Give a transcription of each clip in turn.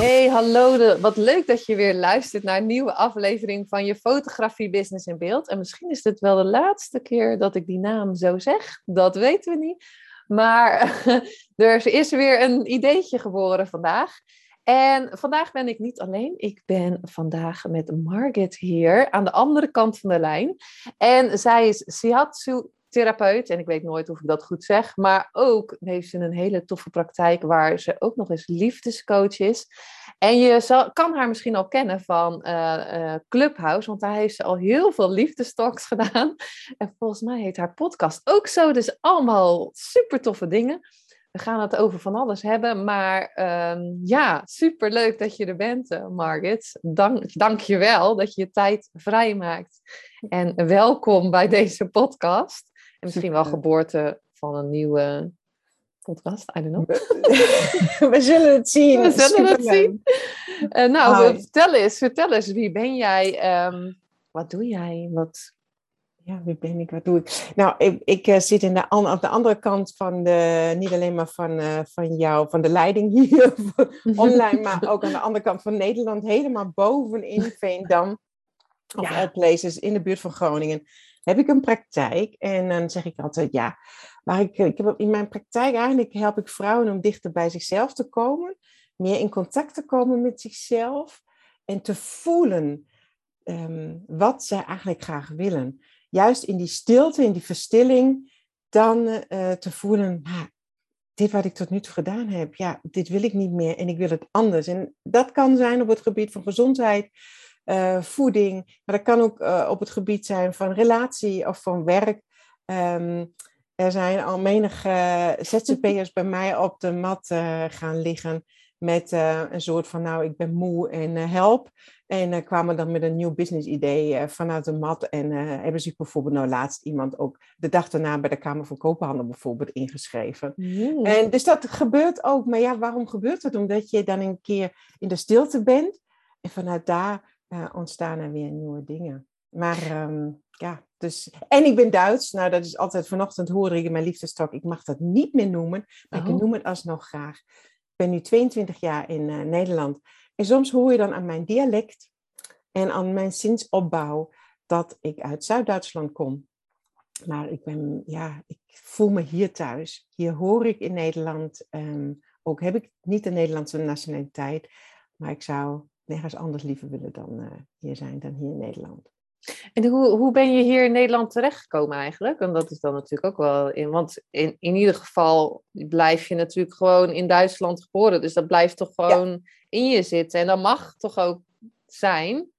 Hey, hallo. Wat leuk dat je weer luistert naar een nieuwe aflevering van je fotografie business in beeld. En misschien is dit wel de laatste keer dat ik die naam zo zeg. Dat weten we niet. Maar er is weer een ideetje geboren vandaag. En vandaag ben ik niet alleen. Ik ben vandaag met Margit hier aan de andere kant van de lijn. En zij is Shiatsu therapeut. En ik weet nooit of ik dat goed zeg. Maar ook heeft ze een hele toffe praktijk waar ze ook nog eens liefdescoach is. En je zal, kan haar misschien al kennen van uh, Clubhouse, want daar heeft ze al heel veel liefdestalks gedaan. En volgens mij heet haar podcast ook zo. Dus allemaal super toffe dingen. We gaan het over van alles hebben. Maar um, ja, super leuk dat je er bent, uh, Margit. Dank, dank je wel dat je je tijd vrijmaakt. En welkom bij deze podcast. En misschien wel geboorte van een nieuwe podcast, I don't know. We zullen het zien. We zullen het zien. Uh, nou, vertel eens, vertel eens, wie ben jij? Um, wat doe jij? Wat... Ja, wie ben ik? Wat doe ik? Nou, ik, ik uh, zit in de, aan de andere kant van de, niet alleen maar van, uh, van jou, van de leiding hier online, maar ook aan de andere kant van Nederland, helemaal boven in Veendam. Of ja. all places, in de buurt van Groningen heb ik een praktijk. En dan zeg ik altijd, ja, maar ik, ik heb in mijn praktijk eigenlijk help ik vrouwen om dichter bij zichzelf te komen, meer in contact te komen met zichzelf en te voelen um, wat zij eigenlijk graag willen. Juist in die stilte, in die verstilling, dan uh, te voelen, ah, dit wat ik tot nu toe gedaan heb, ja, dit wil ik niet meer en ik wil het anders. En dat kan zijn op het gebied van gezondheid, uh, voeding, maar dat kan ook uh, op het gebied zijn van relatie of van werk. Um, er zijn al menige ZZP'ers bij mij op de mat uh, gaan liggen met een soort van, nou, ik ben moe en help. En kwamen dan met een nieuw business idee vanuit de mat. En hebben zich bijvoorbeeld nou laatst iemand ook de dag daarna bij de Kamer van Koophandel bijvoorbeeld ingeschreven. Mm. En dus dat gebeurt ook. Maar ja, waarom gebeurt dat? Omdat je dan een keer in de stilte bent. En vanuit daar uh, ontstaan er weer nieuwe dingen. Maar um, ja, dus. En ik ben Duits. Nou, dat is altijd vanochtend hoorde ik in mijn liefdestok. Ik mag dat niet meer noemen, maar oh. ik noem het alsnog graag. Ik ben nu 22 jaar in uh, Nederland. En soms hoor je dan aan mijn dialect en aan mijn zinsopbouw dat ik uit Zuid-Duitsland kom. Maar ik ben, ja, ik voel me hier thuis. Hier hoor ik in Nederland. Um, ook heb ik niet de Nederlandse nationaliteit. Maar ik zou nergens anders liever willen dan uh, hier zijn, dan hier in Nederland. En hoe, hoe ben je hier in Nederland terechtgekomen eigenlijk? En dat is dan natuurlijk ook wel in, want in, in ieder geval blijf je natuurlijk gewoon in Duitsland geboren. Dus dat blijft toch gewoon ja. in je zitten. En dat mag toch ook zijn?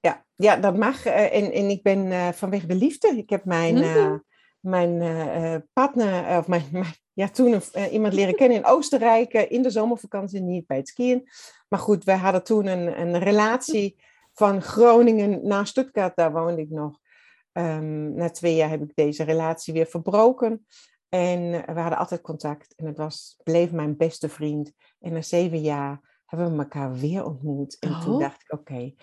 Ja, ja dat mag. Uh, en, en ik ben uh, vanwege de liefde. Ik heb mijn, mm -hmm. mijn partner, of mijn, mijn ja, toen iemand leren kennen in Oostenrijk in de zomervakantie, niet bij het skiën. Maar goed, wij hadden toen een, een relatie van Groningen naar Stuttgart, daar woonde ik nog. Um, na twee jaar heb ik deze relatie weer verbroken. En we hadden altijd contact en het was, bleef mijn beste vriend. En na zeven jaar hebben we elkaar weer ontmoet. En oh. toen dacht ik, oké, okay,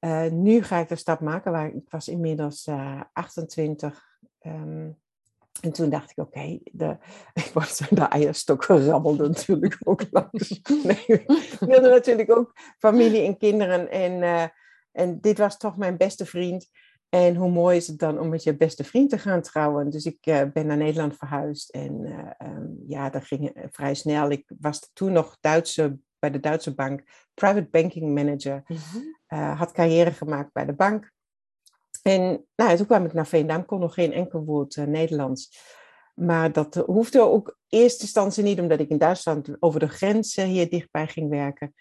uh, nu ga ik de stap maken. Waar ik was inmiddels 28. Um, en toen dacht ik, oké, okay, de, de eierstok rammelde natuurlijk ook langs. Nee, ik wilde natuurlijk ook familie en kinderen. En, uh, en dit was toch mijn beste vriend. En hoe mooi is het dan om met je beste vriend te gaan trouwen? Dus ik uh, ben naar Nederland verhuisd. En uh, um, ja, dat ging vrij snel. Ik was toen nog Duitse, bij de Duitse bank private banking manager. Mm -hmm. had carrière gemaakt bij de bank. En nou, toen kwam ik naar Veendam, kon nog geen enkel woord uh, Nederlands. Maar dat uh, hoefde ook in eerste instantie niet, omdat ik in Duitsland over de grens uh, hier dichtbij ging werken.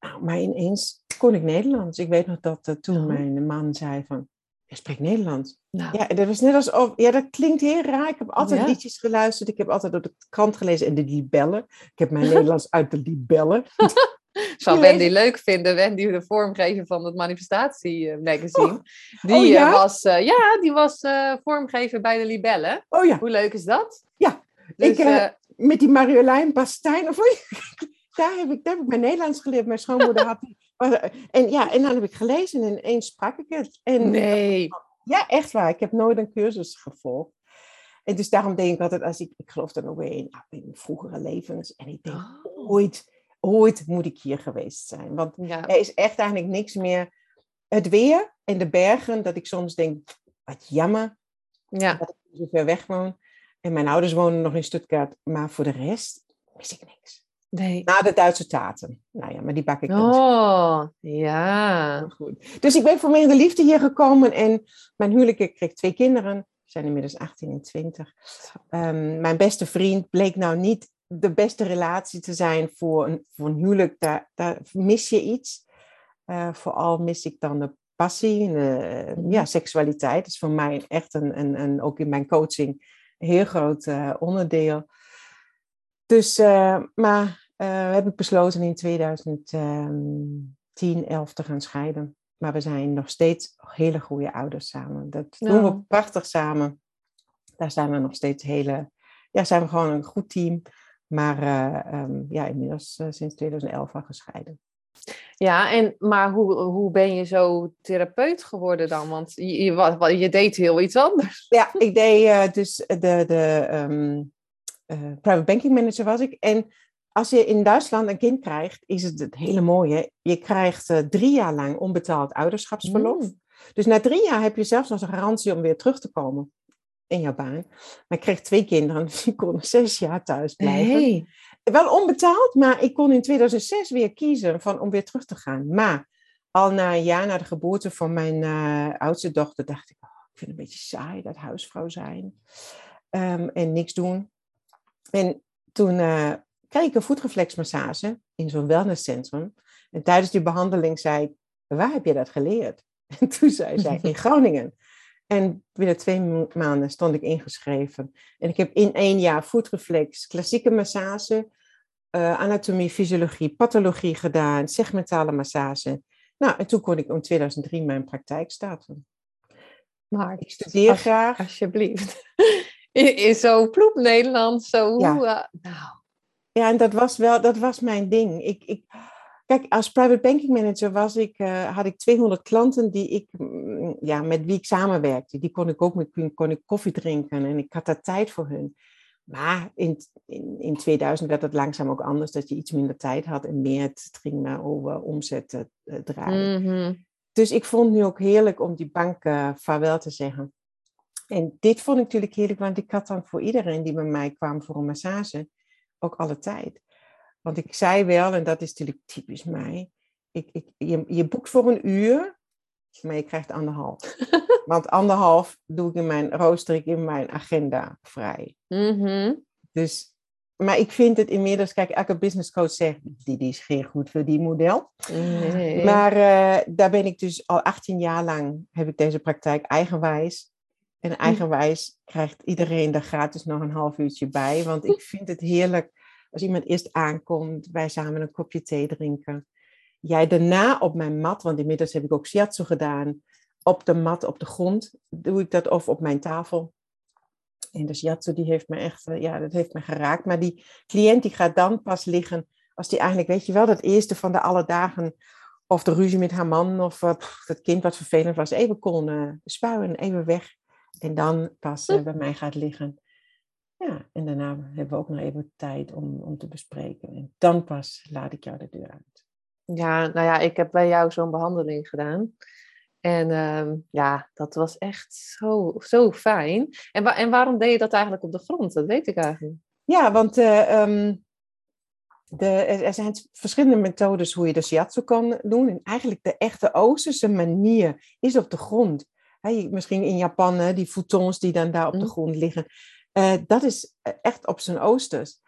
Nou, maar ineens kon ik Nederlands. Ik weet nog dat toen oh. mijn man zei van, je spreekt Nederlands. Nou, Ja, dat was net alsof, ja, dat klinkt heel raar. Ik heb altijd Ja. liedjes geluisterd. Ik heb altijd door de krant gelezen en de libellen. Ik heb mijn Nederlands uit de libellen. zou Wendy leuk vinden. Wendy, de vormgever van het Manifestatie magazine. die, oh eh, ja? was, eh, ja, die was eh, vormgever bij de Libellen. Oh ja, Hoe leuk is dat? Ja, Dus, ik, met die Marjolein Bastijn. Of, daar, heb ik, daar heb ik mijn Nederlands geleerd. Mijn schoonmoeder had die. En ja, en dan heb ik gelezen en ineens sprak ik het. En, nee. Ja, echt waar. Ik heb nooit een cursus gevolgd. En dus daarom denk ik altijd, als ik, ik geloof dan ook weer in, in vroegere levens. En ik denk, Oh. ooit, ooit moet ik hier geweest zijn. Want Ja. er is echt eigenlijk niks meer. Het weer en de bergen, dat ik soms denk, wat jammer ja. dat ik zo ver weg woon. En mijn ouders wonen nog in Stuttgart, maar voor de rest mis ik niks. Nee. Na de Duitse taten. Nou ja, maar die bak ik dan Oh, ja. goed. Dus ik ben in de liefde hier gekomen en mijn huwelijk, ik kreeg twee kinderen. Ze zijn inmiddels 18 en 20. Ehm, mijn beste vriend bleek nou niet de beste relatie te zijn voor een, voor een huwelijk. Daar, daar mis je iets. Eh, vooral mis ik dan de passie en Mhm. ja, seksualiteit. Dat is voor mij echt een, een, een, ook in mijn coaching, een heel groot eh, onderdeel. Dus, eh, maar eh heb ik besloten in 2010, 11 te gaan scheiden. Maar we zijn nog steeds hele goede ouders samen. Dat doen we prachtig samen. Daar zijn we nog steeds hele, ja, zijn we gewoon een goed team. Maar eh, ehm, ja, inmiddels eh, sinds 2011 al gescheiden. Ja, en, maar hoe, hoe ben je zo therapeut geworden dan? Want je, je, je deed heel iets anders. Ja, ik deed eh, dus de, de ehm, eh, private banking manager was ik. En als je in Duitsland een kind krijgt, is het het hele mooie. Je krijgt drie jaar lang onbetaald ouderschapsverlof. Mm. Dus na drie jaar heb je zelfs nog een garantie om weer terug te komen in jouw baan. Maar ik kreeg twee kinderen, die konden zes jaar thuis blijven. Nee. Wel onbetaald, maar ik kon in 2006 weer kiezen van, om weer terug te gaan. Maar al na een jaar na de geboorte van mijn eh, oudste dochter dacht ik, oh, ik vind het een beetje saai, dat huisvrouw zijn. Ehm, en niks doen. En toen eh, kreeg ik een voetreflexmassage in zo'n wellnesscentrum. En tijdens die behandeling zei ik, waar heb je dat geleerd? En toen zei zij, in Groningen. En binnen twee ma- maanden stond ik ingeschreven. En ik heb in één jaar voetreflex, klassieke massage, eh, anatomie, fysiologie, pathologie gedaan, segmentale massage. Nou, en toen kon ik in 2003 mijn praktijk starten. Maar Ik studeer Als- graag. alsjeblieft. In, in zo ploep Nederlands, zo Ja. eh, nou, Ja, en dat was wel, dat was mijn ding. Ik, ik, kijk, als private banking manager was ik, eh, had ik 200 klanten die ik, mm, ja, met wie ik samenwerkte. Die kon ik ook met kon, kon ik koffie drinken en ik had daar tijd voor hun. Maar in, in, in 2000 werd het langzaam ook anders, dat je iets minder tijd had en meer het ging maar over omzet eh, draaien. mhm. Dus ik vond het nu ook heerlijk om die bank eh, vaarwel te zeggen. En dit vond ik natuurlijk heerlijk, want ik had dan voor iedereen die bij mij kwam voor een massage ook alle tijd. Want ik zei wel, en dat is natuurlijk typisch mij, ik, ik, je, je boekt voor een uur, maar je krijgt anderhalf. want anderhalf doe ik in mijn rooster, ik in mijn agenda vrij. Mhm. Dus, maar ik vind het inmiddels, kijk, elke business coach zegt, dit is geen goed voor die model. Nee. Maar eh, daar ben ik dus al 18 jaar lang, heb ik deze praktijk eigenwijs. En eigenwijs krijgt iedereen er gratis nog een half uurtje bij. Want ik vind het heerlijk als iemand eerst aankomt, wij samen een kopje thee drinken. Jij daarna op mijn mat, want inmiddels heb ik ook shiatsu gedaan. Op de mat, op de grond doe ik dat of op mijn tafel. En de shiatsu die heeft me echt, eh, ja, dat heeft me geraakt. Maar die cliënt die gaat dan pas liggen als die eigenlijk, weet je wel, dat eerste van de alle dagen of de ruzie met haar man of uh, pff, het kind wat vervelend was, even kon uh, spuien, even weg. En dan pas uh, bij mij gaat liggen. Ja, en daarna hebben we ook nog even tijd om, om te bespreken. En dan pas laat ik jou de deur uit. Ja, nou ja, ik heb bij jou zo'n behandeling gedaan. En um, ja, dat was echt zo, zo fijn. En, wa en waarom deed je dat eigenlijk op de grond? Dat weet ik eigenlijk. Ja, want uh, um, de, er zijn verschillende methodes hoe je de shiatsu kan doen. En eigenlijk de echte Oosterse manier is op de grond. He, misschien in Japan, hè, die futons die dan daar op de grond liggen. Uh, dat is echt op zijn Oosters.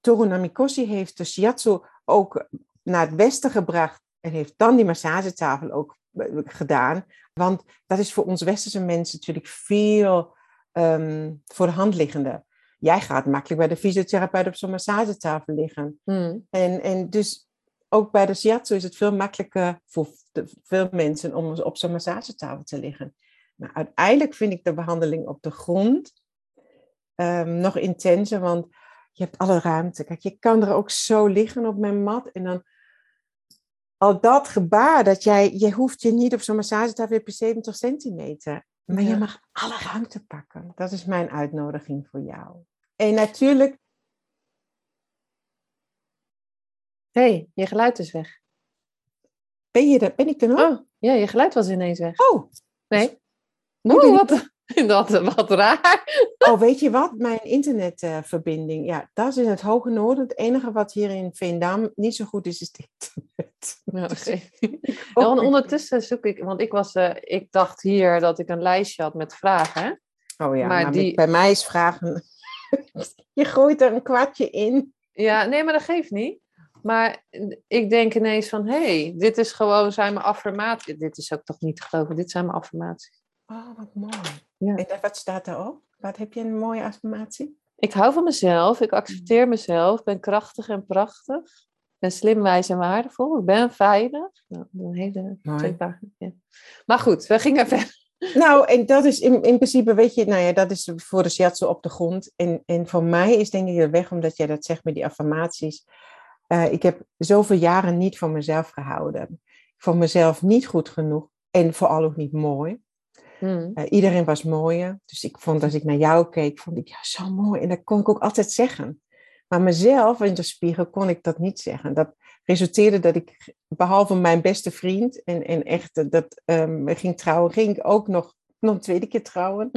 Toru Namikoshi heeft de shiatsu ook naar het westen gebracht. En heeft dan die massagetafel ook gedaan. Want dat is voor ons westerse mensen natuurlijk veel ehm, voor de hand liggende. Jij gaat makkelijk bij de fysiotherapeut op zo'n massagetafel liggen. Hmm. En, en dus ook bij de shiatsu is het veel makkelijker voor veel mensen om op zo'n massagetafel te liggen. Maar uiteindelijk vind ik de behandeling op de grond um, nog intenser, want je hebt alle ruimte. Kijk, je kan er ook zo liggen op mijn mat en dan al dat gebaar dat jij, je hoeft je niet op zo'n massagetafel per 70 centimeter, maar je mag alle ruimte pakken. Dat is mijn uitnodiging voor jou. En natuurlijk. hey, je geluid is weg. Ben, je er, ben ik er nog? Oh, ja, je geluid was ineens weg. Oh. Nee. Oh, wat, dat, wat raar. Oh, weet je wat? Mijn internetverbinding. ja, dat is het hoge noorden. Het enige wat hier in Veendam niet zo goed is, is het internet. Nou, okay. ondertussen zoek ik, want ik, was, uh, ik dacht hier dat ik een lijstje had met vragen. Oh ja, maar, die... bij mij is vragen... je gooit er een kwartje in. Ja, nee, maar dat geeft niet. Maar ik denk ineens van, hé, hey, dit is gewoon zijn mijn affirmaties. Dit is ook toch niet te geloven, dit zijn mijn affirmaties. Oh, wat mooi. Ja. En wat staat daarop? Wat heb je een mooie affirmatie? Ik hou van mezelf, ik accepteer mezelf, ben krachtig en prachtig. ben slim, wijs en waardevol. Ik ben veilig. Nou, een hele twee pagina's. Ja. Maar goed, we gingen verder. Nou, en dat is in, in principe, weet je, nou ja, dat is voor de shiatsu op de grond. En, en voor mij is denk ik de weg, omdat jij dat zegt met die affirmaties. Uh, ik heb zoveel jaren niet van mezelf gehouden. Voor mezelf niet goed genoeg en vooral ook niet mooi. Hmm. Uh, iedereen was mooier. Dus ik vond, als ik naar jou keek, vond ik, ja, zo mooi. En dat kon ik ook altijd zeggen. Maar mezelf in de spiegel kon ik dat niet zeggen. Dat resulteerde dat ik, behalve mijn beste vriend en, en echt dat um, ging trouwen, ging ik ook nog, nog een tweede keer trouwen.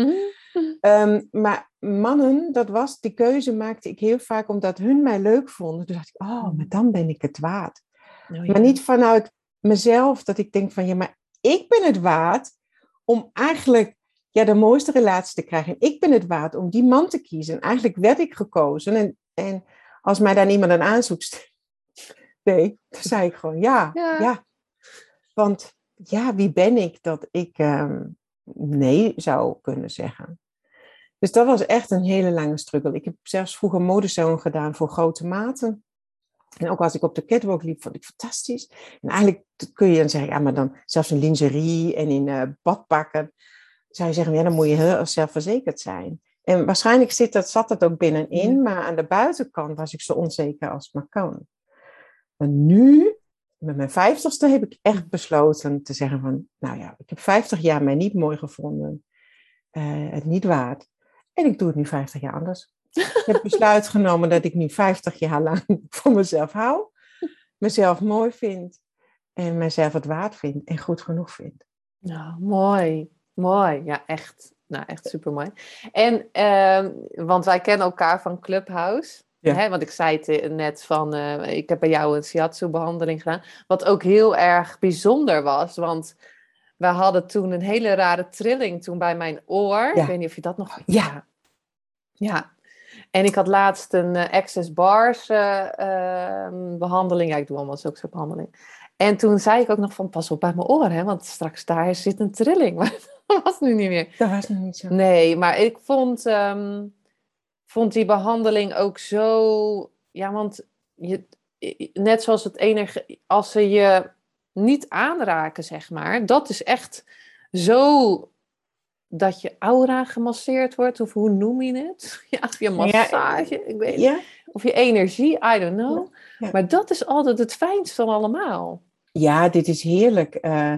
Um, maar mannen, dat was, die keuze maakte ik heel vaak omdat hun mij leuk vonden. Toen dacht ik, oh, maar dan ben ik het waard. Oh, ja. Maar niet vanuit mezelf, dat ik denk van, ja, maar ik ben het waard om eigenlijk ja, de mooiste relatie te krijgen. En ik ben het waard om die man te kiezen. En eigenlijk werd ik gekozen. En, en als mij dan iemand een aanzoek nee, dan zei ik gewoon ja, ja, Want ja, wie ben ik dat ik um, nee zou kunnen zeggen? Dus dat was echt een hele lange struggle. Ik heb zelfs vroeger modezoon gedaan voor grote maten. En ook als ik op de catwalk liep, vond ik fantastisch. En eigenlijk kun je dan zeggen, ja, maar dan zelfs in lingerie en in uh, badpakken, zou je zeggen, ja, dan moet je heel zelfverzekerd zijn. En waarschijnlijk zit dat, zat dat ook binnenin, maar aan de buitenkant was ik zo onzeker als het maar kan. Maar nu, met mijn vijftigste, heb ik echt besloten te zeggen van, nou ja, ik heb vijftig jaar mij niet mooi gevonden. Uh, het niet waard. En ik doe het nu vijftig jaar anders. Ik heb besluit genomen dat ik nu 50 jaar lang voor mezelf hou, mezelf mooi vind en mezelf het waard vind en goed genoeg vind. Nou, mooi. Mooi. Ja, echt. Nou, echt super mooi. En, uh, want wij kennen elkaar van Clubhouse. Ja. Hè, want ik zei het net van, uh, ik heb bij jou een shiatsu-behandeling gedaan. Wat ook heel erg bijzonder was, want we hadden toen een hele rare trilling toen bij mijn oor. Ik weet niet of je dat nog... Ja. Ja, en ik had laatst een uh, Access Bars uh, uh, behandeling. Ja, ik doe allemaal zulke soort behandeling. En toen zei ik ook nog van, pas op bij mijn oren, hè, want straks daar zit een trilling. Maar dat was nu niet meer. Dat was nu niet zo. Nee, maar ik vond, um, vond die behandeling ook zo... Ja, want je, net zoals het enige... Als ze je niet aanraken, zeg maar, dat is echt zo dat je aura gemasseerd wordt, of hoe noem je het? Ja, of je massage, ik weet niet. Of je energie, I don't know. Maar dat is altijd het fijnste van allemaal. Ja, dit is heerlijk. Uh,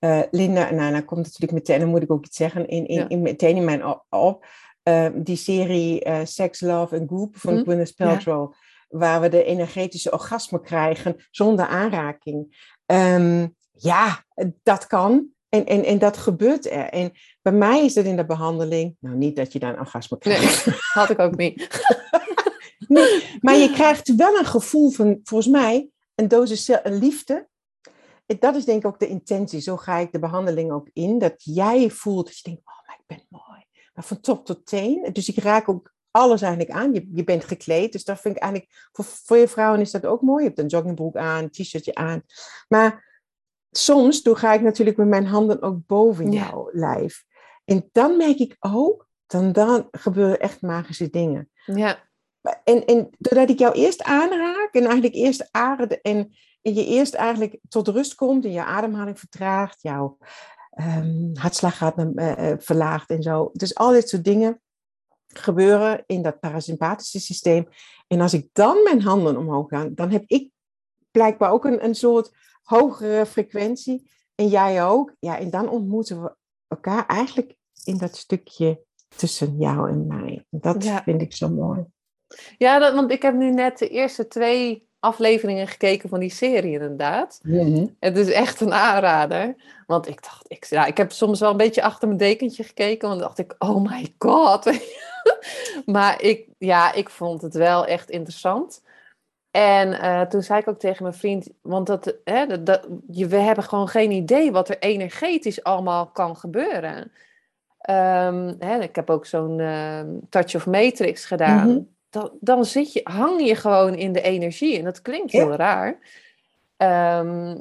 uh, Linda, nou, dan komt natuurlijk meteen, dan moet ik ook iets zeggen, in, in, in meteen in mijn op. Uh, die serie Sex, Love and Goop van mm Gwyneth Paltrow, waar we de energetische orgasme krijgen zonder aanraking. Um, ja, dat kan. En, en, en dat gebeurt er. En bij mij is het in de behandeling, nou niet dat je dan een orgasme krijgt. Nee, had ik ook niet. nee, maar je krijgt wel een gevoel van, volgens mij, een dosis een liefde. Dat is denk ik ook de intentie. Zo ga ik de behandeling ook in. Dat jij voelt dat je denkt, oh, maar ik ben mooi. Maar van top tot teen. Dus ik raak ook alles eigenlijk aan. Je, je bent gekleed. Dus dat vind ik eigenlijk, voor, voor je vrouwen is dat ook mooi. Je hebt een joggingbroek aan, een t-shirtje aan. Maar soms doe, ga ik natuurlijk met mijn handen ook boven Ja. jouw lijf. En dan merk ik ook, dan, dan gebeuren echt magische dingen. Ja, En, en doordat ik jou eerst aanraak en eigenlijk eerst aarde en, en je eerst eigenlijk tot rust komt en je ademhaling vertraagt, jouw ehm, hartslag gaat eh, eh, verlaagt en zo. Dus al dit soort dingen gebeuren in dat parasympathische systeem. En als ik dan mijn handen omhoog ga, dan heb ik blijkbaar ook een, een soort hogere frequentie. En jij ook. Ja, en dan ontmoeten we elkaar eigenlijk in dat stukje tussen jou en mij. Dat Ja. vind ik zo mooi. ja dat, want ik heb nu net de eerste twee afleveringen gekeken van die serie inderdaad. Het is echt een aanrader. Want ik dacht, ik, ja, ik heb soms wel een beetje achter mijn dekentje gekeken. Want dan dacht ik, oh my god. maar ik, ja, ik vond het wel echt interessant. En eh, toen zei ik ook tegen mijn vriend, want dat, hè, dat, dat- we hebben gewoon geen idee wat er energetisch allemaal kan gebeuren. Ehm, hè, ik heb ook zo'n ehm, Touch of Matrix gedaan. Mhm. dan, dan zit je, hang je gewoon in de energie. En dat klinkt Ja. heel raar. Ehm,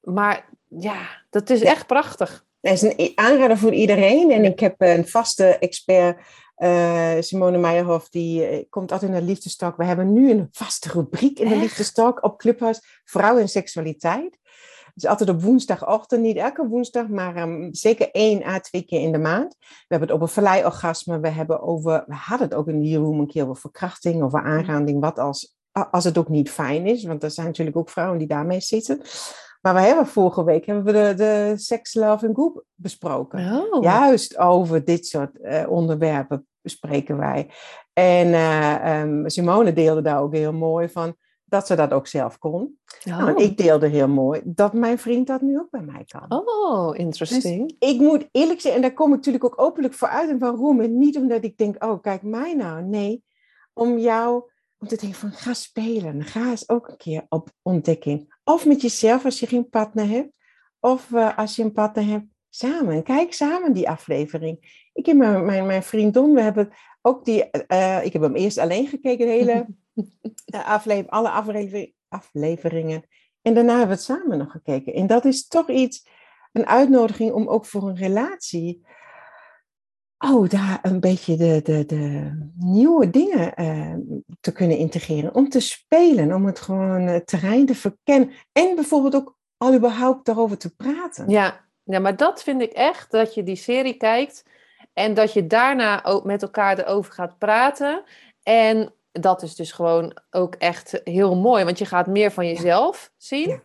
maar ja, dat is Ja. echt prachtig. Het is een aanrader voor iedereen. En ik heb een vaste expert, eh, Simone Meijerhof, die eh, komt altijd in de liefdestalk. We hebben nu een vaste rubriek in de liefdestalk op Clubhouse, vrouw en seksualiteit. Dus altijd op woensdagochtend, niet elke woensdag, maar ehm, zeker één à twee keer in de maand. We hebben het over verleiorgasme, we hebben over, we hadden het ook in die room een keer over verkrachting, over aanranding, wat als, als het ook niet fijn is, want er zijn natuurlijk ook vrouwen die daarmee zitten. Maar we hebben vorige week hebben we de, de Sex, Love en Group besproken. Oh. Juist over dit soort eh, onderwerpen bespreken wij. En eh, ehm, Simone deelde daar ook heel mooi van dat ze dat ook zelf kon. Nou, en Oh. ik deelde heel mooi dat mijn vriend dat nu ook bij mij kan. oh, interesting. Ik moet eerlijk zijn, en daar kom ik natuurlijk ook openlijk voor uit en waarom. Niet omdat ik denk, oh, kijk mij nou. Nee, om jou, om te denken van, ga spelen. Ga eens ook een keer op ontdekking. Of met jezelf als je geen partner hebt. Of eh, als je een partner hebt, samen. Kijk samen die aflevering. Ik heb mijn, mijn, mijn vriend Don, we hebben ook die, eh, ik heb hem eerst alleen gekeken, de hele eh, aflevering, alle aflevering, afleveringen. En daarna hebben we het samen nog gekeken. En dat is toch iets, een uitnodiging om ook voor een relatie, oh, daar een beetje de, de, de nieuwe dingen eh, te kunnen integreren. Om te spelen, om het gewoon het terrein te verkennen. En bijvoorbeeld ook al überhaupt daarover te praten. Ja. ja, maar dat vind ik echt, dat je die serie kijkt en dat je daarna ook met elkaar erover gaat praten. En dat is dus gewoon ook echt heel mooi, want je gaat meer van jezelf zien,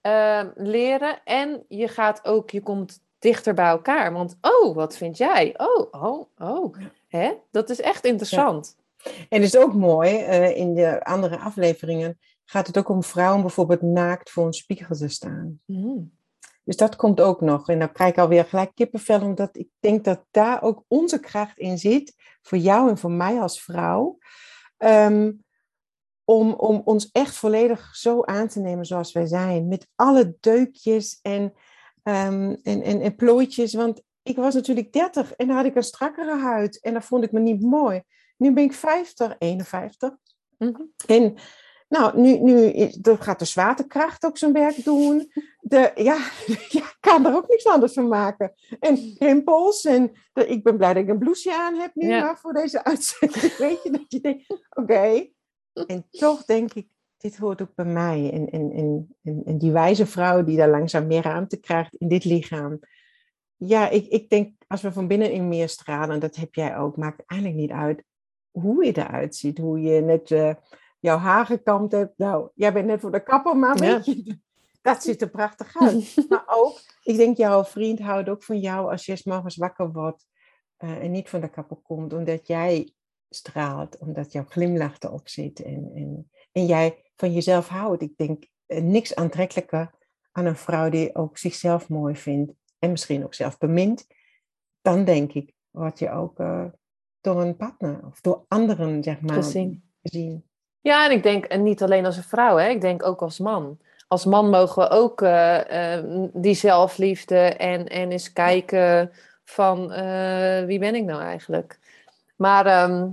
ehm, leren en je gaat ook, je komt dichter bij elkaar. Want, oh, wat vind jij? Oh, oh, oh. Hè? Dat is echt interessant. En het is ook mooi, eh, in de andere afleveringen gaat het ook om vrouwen bijvoorbeeld naakt voor een spiegel te staan. Mm. Dus dat komt ook nog. En dan krijg ik alweer gelijk kippenvel, omdat ik denk dat daar ook onze kracht in zit, voor jou en voor mij als vrouw, Ehm, om, om ons echt volledig zo aan te nemen zoals wij zijn, met alle deukjes en, ehm, en, en, en plooitjes. Want ik was natuurlijk 30 en dan had ik een strakkere huid en dat vond ik me niet mooi. Nu ben ik 50, 51. Mhm. En nou, nu, nu gaat de zwaartekracht ook zijn werk doen. De, ja, kan er ook niks anders van maken. En rimpels. En de, ik ben blij dat ik een blouseje aan heb nu Ja. maar voor deze uitzending. Weet je, dat je denkt, oké. En toch denk ik, dit hoort ook bij mij. En, en, en, en, die wijze vrouw die daar langzaam meer ruimte krijgt in dit lichaam. Ja, ik, ik denk, als we van binnenin meer stralen, en dat heb jij ook, maakt eigenlijk niet uit hoe je eruit ziet. Hoe je net eh, jouw haar gekamd hebt. Nou, jij bent net voor de kapper, maar Ja. weet je, dat ziet er prachtig uit. maar ook, ik denk jouw vriend houdt ook van jou als je 's morgens wakker wordt eh, en niet van de kapper komt, omdat jij straalt, omdat jouw glimlach erop zit en, en, en jij van jezelf houdt. Ik denk eh, niks aantrekkelijker aan een vrouw die ook zichzelf mooi vindt en misschien ook zelf bemint, dan denk ik, word je ook eh, door een partner of door anderen, zeg maar, Gezien. gezien. Ja, en ik denk, en niet alleen als een vrouw, hè, ik denk ook als man. Als man mogen we ook eh, eh, die zelfliefde en, en eens kijken van eh, wie ben ik nou eigenlijk. Maar ehm,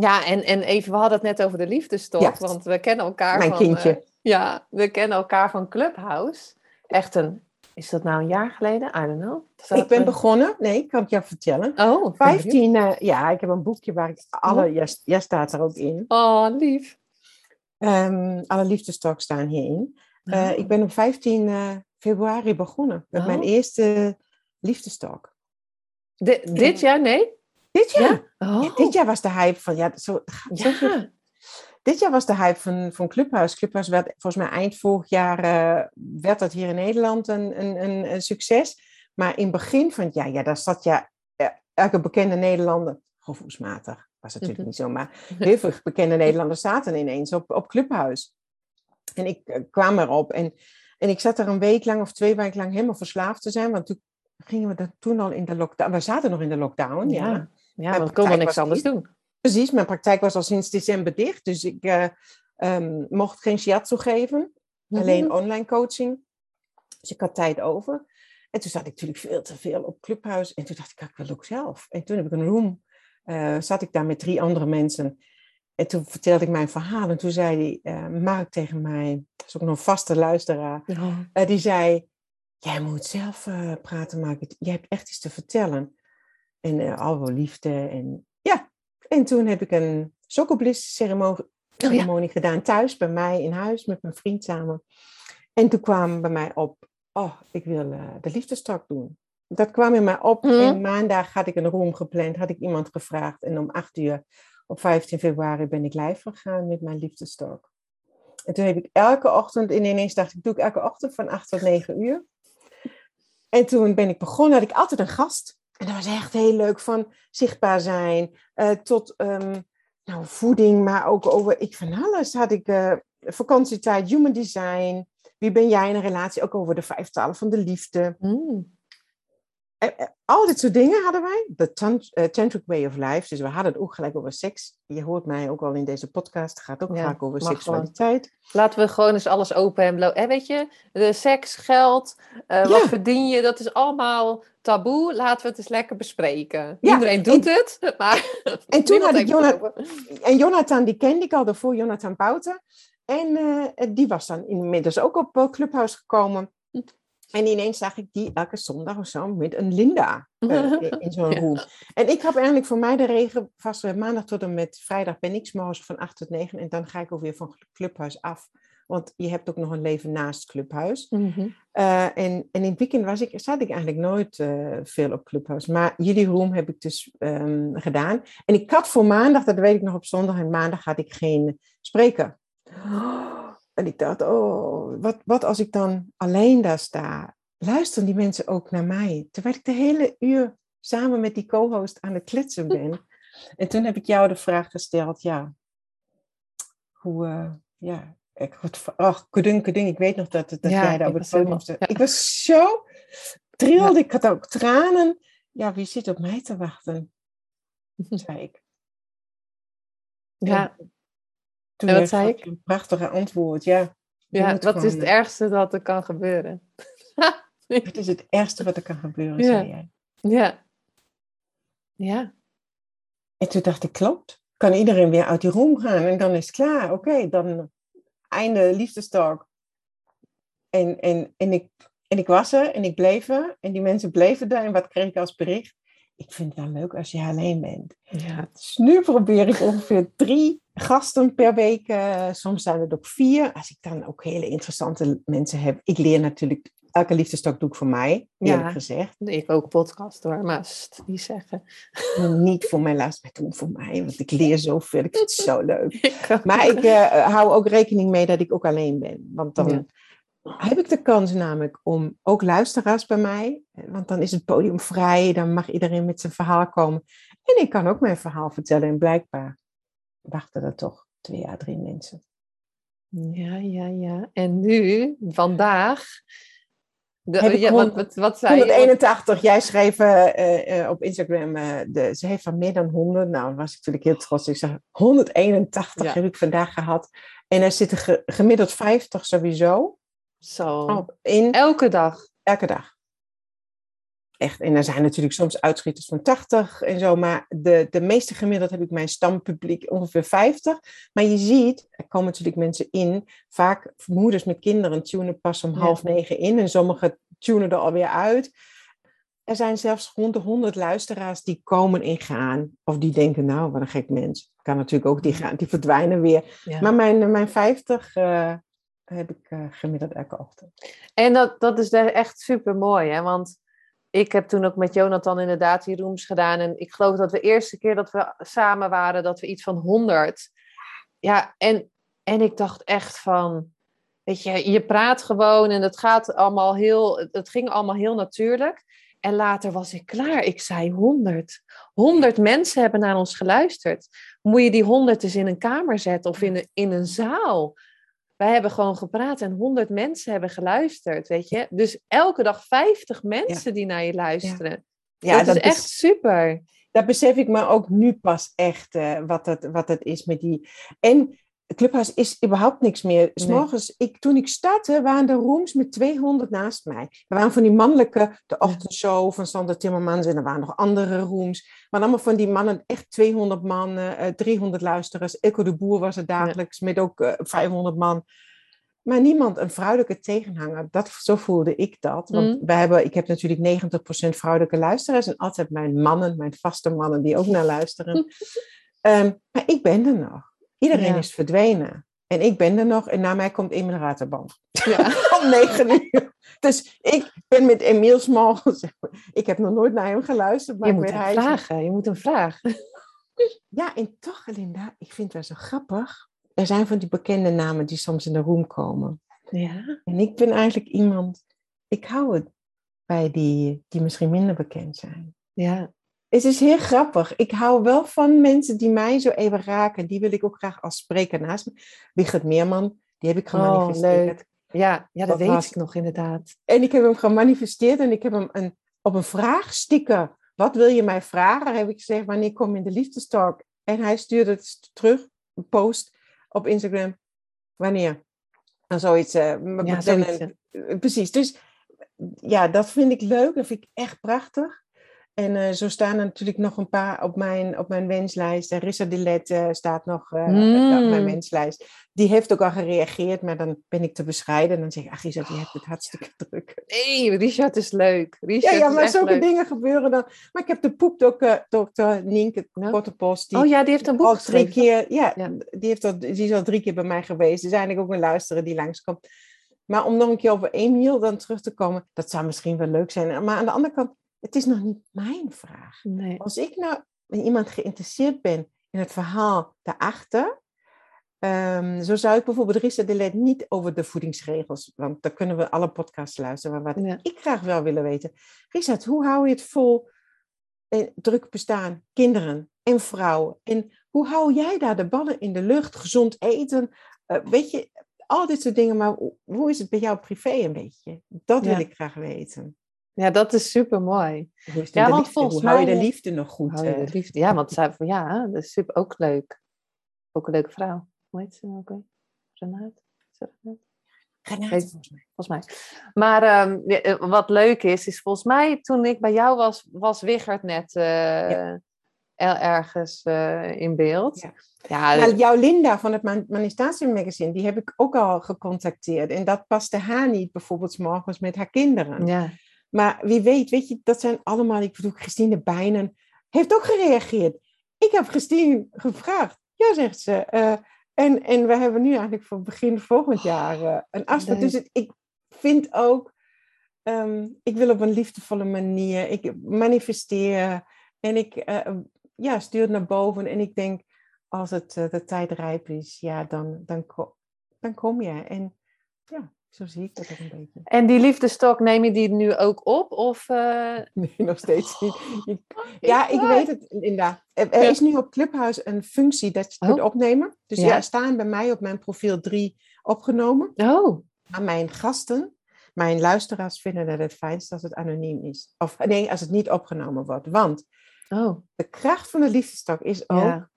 ja, en, en even, we hadden het net over de liefdestok, Ja. want we kennen elkaar Mijn van... kindje. ja, we kennen elkaar van Clubhouse. echt een, is dat nou een jaar geleden? I don't know. Ik ben begonnen, nee, ik kan het jou vertellen. Oh, 15, uh, ja, ik heb een boekje waar ik alle, jij, jij staat er ook in. Oh, lief. Um, alle liefdestalks staan hierin. Uh, oh. Ik ben op 15 uh, februari begonnen met oh. mijn eerste liefdestalk. De, dit jaar, nee? Dit jaar? Ja? Oh. ja? dit jaar was de hype van, ja, zo, ja. Zo dit jaar was de hype van, van Clubhuis. Clubhuis werd volgens mij eind vorig jaar, uh, werd dat hier in Nederland een, een, een, een, succes. Maar in het begin van het jaar, ja, daar zat ja, elke bekende Nederlander, gevoelsmatig, was natuurlijk niet zo, maar heel veel bekende Nederlanders zaten ineens op, op Clubhuis. En ik uh, kwam erop en, en ik zat er een week lang of twee weken lang helemaal verslaafd te zijn, want toen gingen we dat toen al in de lockdown, we zaten nog in de lockdown, ja. Ja, ja want we konden niks anders doen. Precies, mijn praktijk was al sinds december dicht, dus ik uh, um, mocht geen shiatsu geven, mm-hmm. alleen online coaching. Dus ik had tijd over. En toen zat ik natuurlijk veel te veel op Clubhuis. En toen dacht ik, ik wil ook zelf. En toen heb ik een room, uh, zat ik daar met drie andere mensen. En toen vertelde ik mijn verhaal. En toen zei die, uh, Mark tegen mij, dat is ook nog een vaste luisteraar, ja. die zei, jij moet zelf praten, Mark. Jij hebt echt iets te vertellen. En uh, alle liefde en ja, en toen heb ik een sokkelbliss ceremonie, ceremonie oh, ja. gedaan thuis bij mij in huis met mijn vriend samen. En toen kwam bij mij op, oh, ik wil de liefdestak doen. Dat kwam in mij op. Mm. En maandag had ik een room gepland, had ik iemand gevraagd. En om acht uur op 15 februari ben ik live gegaan met mijn liefdestak. En toen heb ik elke ochtend, en ineens dacht ik, doe ik elke ochtend van 8 tot 9 uur. En toen ben ik begonnen, had ik altijd een gast. En dat was echt heel leuk van zichtbaar zijn uh, tot um, nou, voeding, maar ook over ik van alles had ik uh, vakantietijd, human design. Wie ben jij in een relatie? Ook over de vijf talen van de liefde. Mm. En, al dit soort dingen hadden wij. De uh, Tantric Way of Life. Dus we hadden het ook gelijk over seks. Je hoort mij ook al in deze podcast. Het gaat ook ja, vaak over seksualiteit. Gewoon. Laten we gewoon eens alles open en blauw. weet je, de seks, geld, uh, ja. wat verdien je? Dat is allemaal taboe. Laten we het eens lekker bespreken. Ja, Iedereen doet en, het. Maar en toen had ik Jonathan... En Jonathan, die kende ik al daarvoor. Jonathan Bouten. En uh, die was dan inmiddels ook op Clubhouse gekomen. En ineens zag ik die elke zondag of zo met een Linda uh, in zo'n room. Ja. En ik heb eigenlijk voor mij de regel vast uh, maandag tot en met vrijdag ben ik s'morgens van 8 tot 9 en dan ga ik ook weer van Clubhuis af. Want je hebt ook nog een leven naast Clubhuis. Mm -hmm. uh, en, en in het weekend was ik, zat ik eigenlijk nooit veel op Clubhuis. Maar jullie room heb ik dus um, gedaan. En ik had voor maandag, dat weet ik nog op zondag en maandag, had ik geen spreker. En ik dacht, oh, wat, wat als ik dan alleen daar sta? Luisteren die mensen ook naar mij? Terwijl ik de hele uur samen met die co-host aan het kletsen ben. en toen heb ik jou de vraag gesteld, ja, hoe, uh, ja, ik ach, kudung, kudung, ik weet nog dat, dat ja, jij daar op het podium. Ja. Ik was zo trilde, ja. ik had ook tranen. Ja, wie zit op mij te wachten? zei ik. Ja. En toen en wat zei ik? Een prachtige antwoord, ja. Ja, wat gewoon... is het ergste dat er kan gebeuren? Het is het ergste wat er kan gebeuren, ja. zei jij. Ja. Ja. En toen dacht ik, klopt. Kan iedereen weer uit die room gaan en dan is het klaar. Oké, okay, dan einde liefdestalk. En, en, en, ik, en ik was er en ik bleef er. En die mensen bleven daar. En wat kreeg ik als bericht? Ik vind het wel leuk als je alleen bent. Ja. Dus nu probeer ik ongeveer drie gasten per week. Uh, soms zijn het ook vier. Als ik dan ook hele interessante mensen heb. Ik leer natuurlijk elke liefdestok doe ik voor mij, eerlijk ja, gezegd. Ik ook podcast hoor, maar die zeggen. Niet voor mijn laatste, maar toen voor mij, want ik leer zoveel, ik vind het zo leuk. Ik maar ik uh, hou ook rekening mee dat ik ook alleen ben, want dan ja. heb ik de kans namelijk om ook luisteraars bij mij, want dan is het podium vrij, dan mag iedereen met zijn verhaal komen. En ik kan ook mijn verhaal vertellen en blijkbaar wachten er toch twee à drie mensen. Ja, ja, ja. En nu, vandaag, de, ja, wat, wat, wat zei 181. Je? Jij schreef uh, uh, op Instagram, uh, de, ze heeft van meer dan 100. Nou, was ik natuurlijk heel trots. Ik zeg, 181 ja. heb ik vandaag gehad. En er zitten ge, gemiddeld 50 sowieso. Zo. Op, in, elke dag? Elke dag. Echt, en er zijn natuurlijk soms uitschieters van 80 en zo, maar de, de meeste gemiddeld heb ik mijn stampubliek ongeveer 50. Maar je ziet, er komen natuurlijk mensen in, vaak moeders met kinderen tunen pas om half negen in en sommigen tunen er alweer uit. Er zijn zelfs rond de 100 luisteraars die komen en gaan. Of die denken, nou, wat een gek mens. Kan natuurlijk ook, die, gaan, die verdwijnen weer. Maar mijn, mijn 50 uh, heb ik uh, gemiddeld elke ochtend. En dat, dat is echt super mooi, hè? Want ik heb toen ook met Jonathan inderdaad die rooms gedaan. En ik geloof dat de eerste keer dat we samen waren, dat we iets van 100. Ja, en, en ik dacht echt van, weet je, je praat gewoon en het gaat allemaal heel, het ging allemaal heel natuurlijk. En later was ik klaar. Ik zei 100. 100 mensen hebben naar ons geluisterd. Moet je die 100 eens in een kamer zetten of in een, in een zaal? Wij hebben gewoon gepraat en 100 mensen hebben geluisterd, weet je. Dus elke dag 50 mensen die naar je luisteren. Ja, dat, dat is echt super. Dat besef ik me ook nu pas echt, uh, wat, het, wat het is met die... En Clubhuis is überhaupt niks meer. S'morgens, ik, toen ik startte, waren er rooms met 200 naast mij. Er waren van die mannelijke, de ochtendshow van Sander Timmermans en er waren nog andere rooms. Maar allemaal van die mannen, echt 200 man, uh, 300 luisteraars. Ilko de Boer was er dagelijks met ook uh, eh, 500 man. Maar niemand een vrouwelijke tegenhanger. Dat, zo voelde ik dat. Want mm. wij hebben, ik heb natuurlijk 90% vrouwelijke luisteraars. En altijd mijn mannen, mijn vaste mannen, die ook naar luisteren. um, maar ik ben er nog. Iedereen is verdwenen. En ik ben er nog en na mij komt Emil Raterband. Ja. Om negen uur. Dus ik ben met Emiel Smal. Ik heb nog nooit naar hem geluisterd. Maar je moet hem vragen. Je moet hem vragen. Ja, en toch, Linda, ik vind het wel zo grappig. Er zijn van die bekende namen die soms in de room komen. Ja. En ik ben eigenlijk iemand, ik hou het bij die die misschien minder bekend zijn. Ja. Het is heel grappig. Ik hou wel van mensen die mij zo even raken. Die wil ik ook graag als spreker naast me. Wigert Meerman, die heb ik gemanifesteerd. Oh, ja, ja, dat, weet ik nog inderdaad. En ik heb hem gemanifesteerd en ik heb hem een, op een vraagsticker. Wat wil je mij vragen? Heb ik gezegd, wanneer kom je in de liefdestalk? En hij stuurde het terug, een post op Instagram. Wanneer? En zoiets. Uh, ja, zoiets. precies. Dus ja, dat vind ik leuk. Dat vind ik echt prachtig. En uh, zo staan er natuurlijk nog een paar op mijn, op mijn wenslijst. Rissa Delet uh, staat nog uh, mm. op mijn wenslijst. Die heeft ook al gereageerd, maar dan ben ik te bescheiden. En dan zeg ik, ach Risa, die hebt het hartstikke druk. Nee, Richard is leuk. Richard ja, ja, maar zulke dingen gebeuren dan. Maar ik heb de poepdokter Nienke no. Kortepost. oh ja, die heeft een boek al drie keer, ja, Die, heeft al, die is al drie keer bij mij geweest. Er zijn eigenlijk ook een luisteren die langskomt. Maar om nog een keer over Emiel dan terug te komen, dat zou misschien wel leuk zijn. Maar aan de andere kant, het is nog niet mijn vraag. Nee. Als ik nou in iemand geïnteresseerd ben in het verhaal daarachter, um, zo zou ik bijvoorbeeld Risa Delet niet over de voedingsregels, want daar kunnen we alle podcasts luisteren. Maar wat ik graag wel willen weten, Risa, hoe hou je het vol? druk bestaan, kinderen en vrouwen. En hoe hou jij daar de ballen in de lucht, gezond eten? Uh, weet je, al dit soort dingen, maar hoe is het bij jou privé een beetje? Dat wil ik graag weten. Ja, dat is super mooi. Ja, want volgens mij. Hou je de liefde nog goed? Hou je de liefde? Ja, want zij van ja, dat is super ook leuk. Ook een leuke vrouw. Hoe heet ze nou ook weer? Renate? Renate, volgens mij. Volgens mij. Maar um, wat leuk is, is volgens mij toen ik bij jou was, was Wigert net uh, ja. ergens uh, in beeld. Ja. Ja, nou, jouw Linda van het Manifestatie Magazine, die heb ik ook al gecontacteerd. En dat paste haar niet, bijvoorbeeld morgens met haar kinderen. Ja. Maar wie weet, weet je, dat zijn allemaal, ik bedoel, Christine Bijnen heeft ook gereageerd. Ik heb Christine gevraagd. Ja, zegt ze. Uh, en, en we hebben nu eigenlijk voor begin volgend jaar uh, een afspraak. Dus het, ik vind ook, um, ik wil op een liefdevolle manier, ik manifesteer en ik uh, ja, stuur het naar boven. En ik denk, als het de tijd rijp is, ja, dan, dan, dan kom je. En ja, zo zie ik dat ook een beetje. En die liefdestok, neem je die nu ook op? Of, uh... Nee, nog steeds niet. Ja, ik weet het inderdaad. Er is nu op Clubhouse een functie dat je het kunt oh. opnemen. Dus ja. staan bij mij op mijn profiel drie opgenomen. Oh. Maar mijn gasten, mijn luisteraars vinden dat het fijnst als het anoniem is. Of nee, als het niet opgenomen wordt. Want oh. de kracht van de liefdestok is ook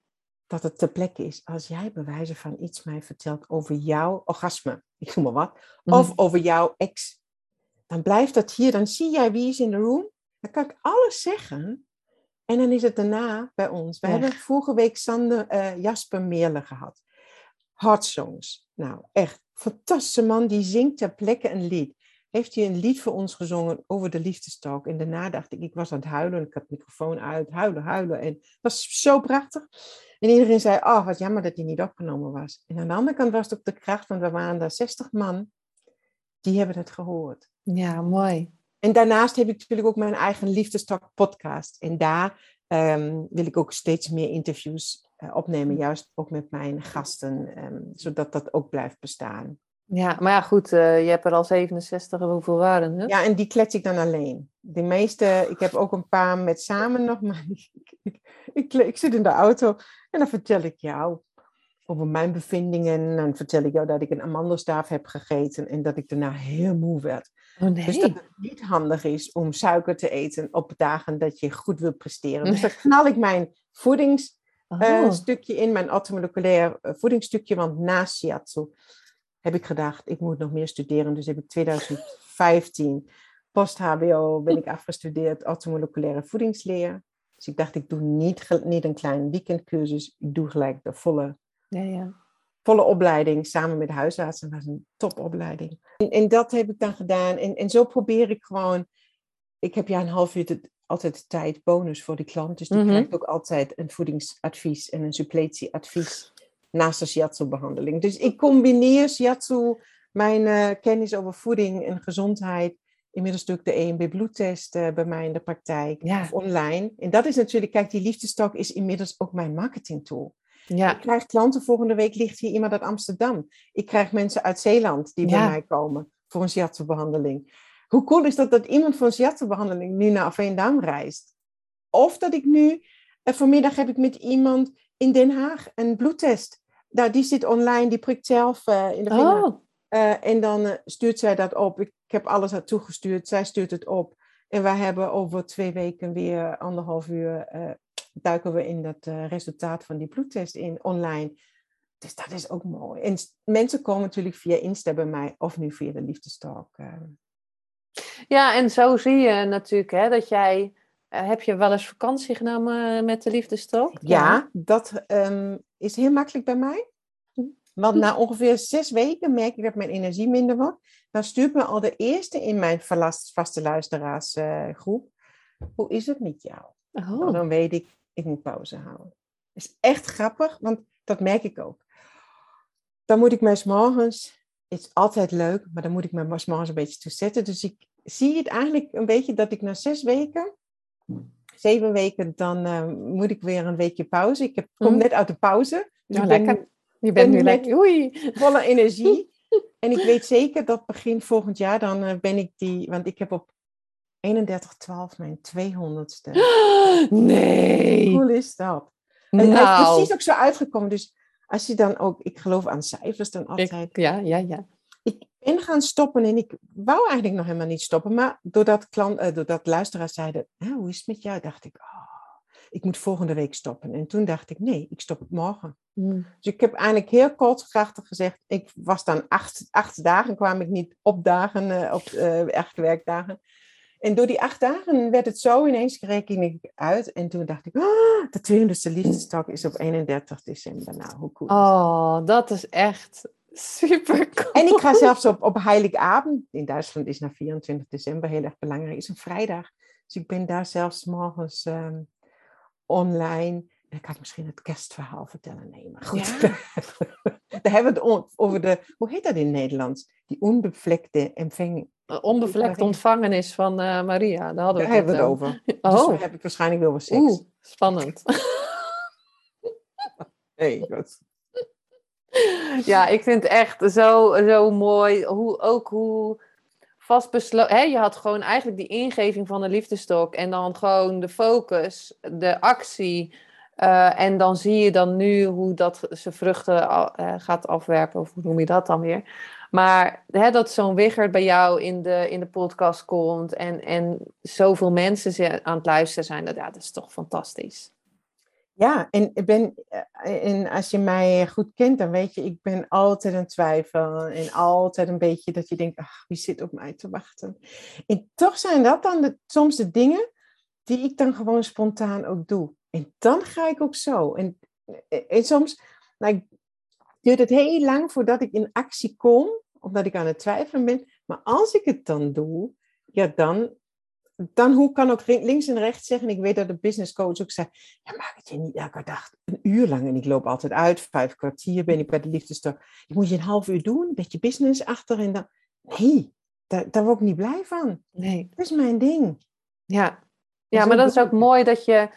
dat het ter plekke is als jij bewijzen van iets mij vertelt over jouw orgasme, ik noem maar wat, mhm. of over jouw ex. Dan blijft dat hier, dan zie jij wie is in de room, Dan kan ik alles zeggen. En dan is het daarna bij ons. We hebben vorige week Sander, eh, Jasper Meerle gehad. Hard Songs. Nou, echt. Fantastische man. Die zingt ter plekke een lied. Heeft hij een lied voor ons gezongen over de liefdestalk. En daarna dacht ik, ik was aan het huilen. Ik had de microfoon uit. Huilen, huilen. En het was zo prachtig. En iedereen zei, oh, wat jammer dat hij niet opgenomen was. En aan de andere kant was het ook de kracht, want we waren daar 60 man. Die hebben het gehoord. Ja, mooi. En daarnaast heb ik natuurlijk ook mijn eigen Liefdestalk podcast. En daar ehm, wil ik ook steeds meer interviews eh, opnemen, juist ook met mijn gasten, ehm, zodat dat ook blijft bestaan. Ja, maar ja, goed, eh, je hebt er al 67, en hoeveel waren het? Ja, en die klets ik dan alleen. De meeste, ik heb ook een paar met samen nog, maar ik, ik, ik, ik zit in de auto en dan vertel ik jou over mijn bevindingen. En dan vertel ik jou dat ik een amandelstaaf heb gegeten en dat ik daarna heel moe werd. Oh nee. Dus dat het niet handig is om suiker te eten op dagen dat je goed wil presteren. Dus dan knal ik mijn voedingsstukje oh. in, mijn orthomoleculair eh, voedingsstukje. Want na shiatsu heb ik gedacht, ik moet nog meer studeren. Dus heb ik 2015, post-HBO, ben ik afgestudeerd orthomoleculaire voedingsleer. Dus ik dacht, ik doe niet, niet een klein weekendcursus. Ik doe gelijk de volle Ja, ja. volle opleiding samen met de huisarts. En dat was een topopleiding. En, en dat heb ik dan gedaan. En, en zo probeer ik gewoon. Ik heb ja een half uur de- altijd de tijd bonus voor die klant. Dus die Mhm. krijgt ook altijd een voedingsadvies en een suppletieadvies naast de shiatsu-behandeling. Dus ik combineer shiatsu, mijn eh, kennis over voeding en gezondheid. Inmiddels doe ik de EMB bloedtest eh, bij mij in de praktijk Ja. of online. En dat is natuurlijk, kijk, die liefdestok is inmiddels ook mijn marketingtool. Ja, Ik krijg klanten, volgende week ligt hier iemand uit Amsterdam. Ik krijg mensen uit Zeeland die bij mij komen voor een shiatsu-behandeling. Hoe cool is dat dat iemand voor een shiatsu-behandeling nu naar Veendam reist? Of dat ik nu, eh, vanmiddag heb ik met iemand in Den Haag een bloedtest. Nou, die zit online, die prikt zelf eh, in de vinger. oh, Eh, en dan eh, stuurt zij dat op. Ik, ik heb alles haar toegestuurd, zij stuurt het op. En wij hebben over twee weken weer anderhalf uur duiken we in dat resultaat van die bloedtest in online. Dus dat is ook mooi. En mensen komen natuurlijk via Insta bij mij of nu via de Liefdestalk. ja, en zo zie je natuurlijk hè, dat jij... eh, heb je wel eens vakantie genomen met de liefdestalk? Ja, dat ehm, is heel makkelijk bij mij. Want na ongeveer zes weken merk ik dat mijn energie minder wordt. Dan stuurt me al de eerste in mijn verlast- vaste luisteraarsgroep. Hoe is het met jou? Nou, Oh, dan weet ik, ik moet pauze houden. Dat is echt grappig, want dat merk ik ook. Dan moet ik mij morgens, het is altijd leuk, maar dan moet ik mij morgens een beetje toezetten. Dus ik zie het eigenlijk een beetje dat ik na zes weken, zeven weken, dan eh, moet ik weer een weekje pauze. Ik heb, kom Hm. net uit de pauze, dus nou, ik ben lekker. Je bent nu lekker... Oei. volle energie. en ik weet zeker dat begin volgend jaar, dan eh, ben ik die, want ik heb op 31-12 mijn 200ste. Nee. Hoe cool is dat? En hij is Nou, precies ook zo uitgekomen. Dus als je dan ook, ik geloof aan cijfers dan altijd. ik, ja, ja, ja. Ben gaan stoppen en ik wou eigenlijk nog helemaal niet stoppen. Maar doordat, klant, eh, doordat luisteraars zeiden, "Hè, hoe is het met jou? Dacht ik, oh, ik moet volgende week stoppen. En toen dacht ik, nee, ik stop morgen. Hm. Dus ik heb eigenlijk heel kort krachtig gezegd, ik was dan acht, acht dagen, kwam ik niet op dagen, eh, op eh, echte werkdagen. En door die acht dagen werd het zo ineens reken ik uit. En toen dacht ik, ah, de 200ste liefdestak is op 31 december. Nou, hoe cool? Oh, dat is echt super cool. En ik ga zelfs op, op Heiligabend, in Duitsland is na 24 december heel erg belangrijk, is een vrijdag. Dus ik ben daar zelfs morgens ehm, online. En dan kan ik misschien het kerstverhaal vertellen. Nee, maar goed. Ja. daar hebben we het over de, hoe heet dat in het Nederlands? Die onbevlekte empvang. Onbevlekt ontvangenis van eh, Maria. Daar hadden Daar we hebben we het over. Dus Oh, daar heb ik waarschijnlijk wel wat seks. oeh, spannend. Nee, goed. Ja, ik vind het echt zo, zo mooi. Hoe, ook hoe vastbesloten... Je had gewoon eigenlijk die ingeving van de liefdestok. En dan gewoon de focus, de actie. eh, en dan zie je dan nu hoe dat zijn vruchten eh, gaat afwerpen. Of hoe noem je dat dan weer? Maar hè, dat zo'n Wiggert bij jou in de, in de podcast komt. En, en zoveel mensen ze- aan het luisteren zijn. Dat, ja, dat is toch fantastisch. Ja, en, ben, eh, en als je mij goed kent, dan weet je, ik ben altijd een twijfel. En altijd een beetje dat je denkt, wie zit op mij te wachten? En toch zijn dat dan de, soms de dingen die ik dan gewoon spontaan ook doe. En dan ga ik ook zo. En, en soms, duurt het heel lang voordat ik in actie kom, omdat ik aan het twijfelen ben. Maar als ik het dan doe, ja, dan, dan hoe kan ook links en rechts zeggen. Ik weet dat de business coach ook zei, ja, maak het je niet elke dag een uur lang. En ik loop altijd uit, vijf kwartier ben ik bij de liefdestok. Ik moet je een half uur doen, een beetje business achter en dan... Nee, daar, daar word ik niet blij van. Nee. Dat is mijn ding. Ja, ja maar dat is ook mooi dat je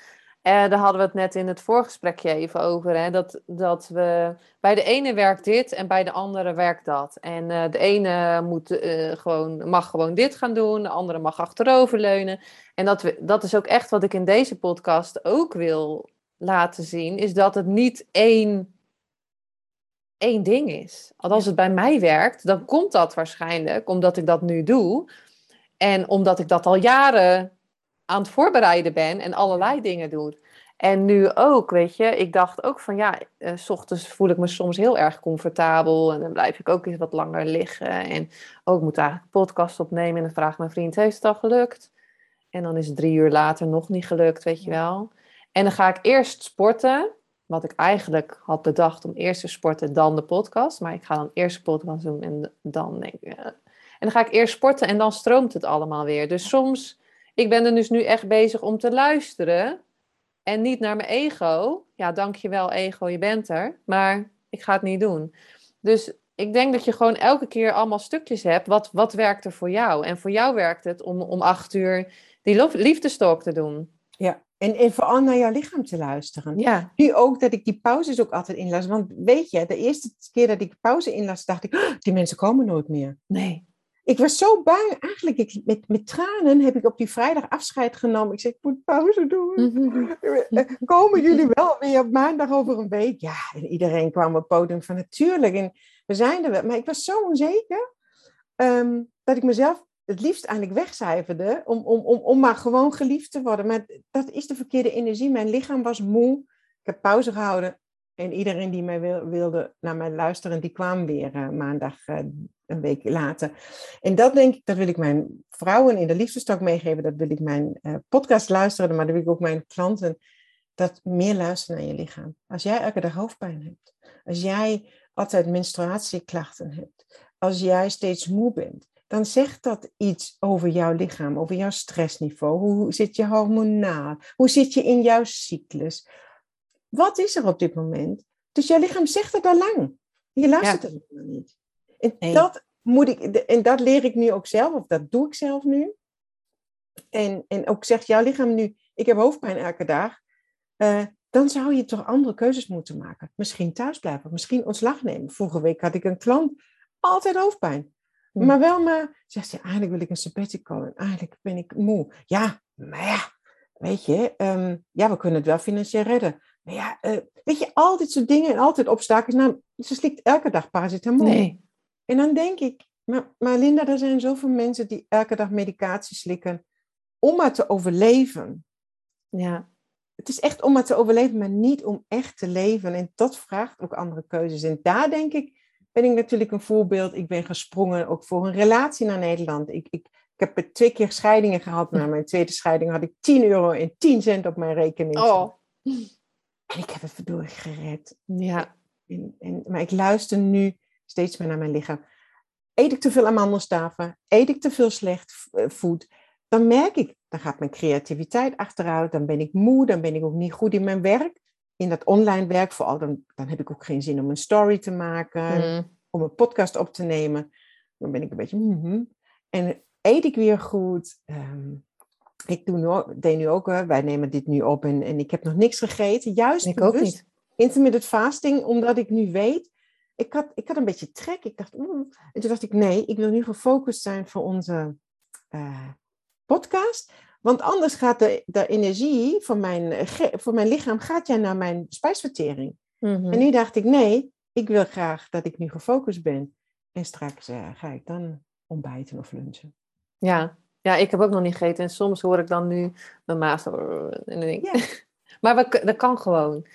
uh, daar hadden we het net in het voorgesprekje even over. Hè? Dat, dat we bij de ene werkt dit en bij de andere werkt dat. En uh, de ene moet, uh, gewoon, mag gewoon dit gaan doen, de andere mag achteroverleunen. En dat, we, dat is ook echt wat ik in deze podcast ook wil laten zien, is dat het niet één, één ding is. Als het bij mij werkt, dan komt dat waarschijnlijk omdat ik dat nu doe. En omdat ik dat al jaren aan het voorbereiden ben en allerlei dingen doe. En nu ook, weet je, ik dacht ook van ja, uh, ochtends voel ik me soms heel erg comfortabel en dan blijf ik ook eens wat langer liggen. En ook moet eigenlijk een podcast opnemen en dan vraagt mijn vriend, heeft het al gelukt? En dan is het drie uur later nog niet gelukt, weet je wel. En dan ga ik eerst sporten, wat ik eigenlijk had bedacht om eerst te sporten, dan de podcast. Maar ik ga dan eerst de podcast doen en dan denk ik... en dan ga ik eerst sporten en dan stroomt het allemaal weer. Dus soms ik ben er dus nu echt bezig om te luisteren en niet naar mijn ego. Ja, dankjewel ego, je bent er. Maar ik ga het niet doen. Dus ik denk dat je gewoon elke keer allemaal stukjes hebt. Wat, wat werkt er voor jou? En voor jou werkt het om om acht uur die liefdestalk te doen. Ja, en, en vooral naar jouw lichaam te luisteren. Ja. Nu ook dat ik die pauzes ook altijd inlas. Want weet je, de eerste keer dat ik pauze inlas, dacht ik, oh, die mensen komen nooit meer. Nee ik was zo bang. Eigenlijk, ik, met, met tranen heb ik op die vrijdag afscheid genomen. Ik zei, ik moet pauze doen. Eh, komen jullie wel weer op maandag over een week? Ja, en iedereen kwam op het podium van natuurlijk. En we zijn er wel. Maar ik was zo onzeker ehm, dat ik mezelf het liefst eigenlijk wegcijferde om, om, om, om maar gewoon geliefd te worden. Maar dat is de verkeerde energie. Mijn lichaam was moe. Ik heb pauze gehouden. En iedereen die mij wilde naar mij luisteren, die kwam weer uh, maandag uh, een week later. En dat denk ik, dat wil ik mijn vrouwen in de liefdestok meegeven. Dat wil ik mijn uh, podcast luisteren, maar dat wil ik ook mijn klanten. Dat meer luisteren naar je lichaam. Als jij elke dag hoofdpijn hebt. Als jij altijd menstruatieklachten hebt. Als jij steeds moe bent. Dan zegt dat iets over jouw lichaam, over jouw stressniveau. Hoe zit je hormonaal? Hoe zit je in jouw cyclus? Wat is er op dit moment? Dus jouw lichaam zegt het al lang. Je luistert ja. er niet. En, dat moet ik, en dat leer ik nu ook zelf, of dat doe ik zelf nu. En, en ook zegt jouw lichaam nu, ik heb hoofdpijn elke dag. Uh, dan zou je toch andere keuzes moeten maken. Misschien thuisblijven, misschien ontslag nemen. Vorige week had ik een klant, altijd hoofdpijn. Hm. Maar wel maar, zegt ze, eigenlijk wil ik een sabbatical en eigenlijk ben ik moe. Ja, maar ja, weet je, um, ja, we kunnen het wel financieel redden. Maar ja, uh, weet je, al dit soort dingen en altijd obstakels. Nou, ze slikt elke dag paracetamol. Nee. En dan denk ik, maar, maar Linda, er zijn zoveel mensen die elke dag medicatie slikken om maar te overleven. Ja. Het is echt om maar te overleven, maar niet om echt te leven. En dat vraagt ook andere keuzes. En daar denk ik, ben ik natuurlijk een voorbeeld. Ik ben gesprongen ook voor een relatie naar Nederland. Ik, ik, ik heb twee keer scheidingen gehad. Na mijn tweede scheiding had ik 10 euro en 10 cent op mijn rekening. Oh. En ik heb het verdorie gered. Ja. En, en, maar ik luister nu steeds meer naar mijn lichaam. Eet ik te veel amandelstaven? Eet ik te veel slecht voed? Eh, dan merk ik, dan gaat mijn creativiteit achteruit. Dan ben ik moe, dan ben ik ook niet goed in mijn werk. In dat online werk vooral, dan, dan heb ik ook geen zin om een story te maken. Mm. Om een podcast op te nemen. Dan ben ik een beetje... Mm En eet ik weer goed? Um, ik doe nu, deed nu ook, wij nemen dit nu op en, en ik heb nog niks gegeten. Juist ik bewust ook niet. intermittent fasting, omdat ik nu weet, ik had, ik had een beetje trek. Ik dacht, en toen dacht ik, nee, ik wil nu gefocust zijn voor onze uh, podcast. Want anders gaat de, de energie van mijn, van mijn lichaam gaat ja naar mijn spijsvertering. Mm -hmm. En nu dacht ik, nee, ik wil graag dat ik nu gefocust ben. En straks uh, ga ik dan ontbijten of lunchen. Ja, ja, ik heb ook nog niet gegeten. En soms hoor ik dan nu mijn maas. En dan denk ik. Maar dat kan gewoon.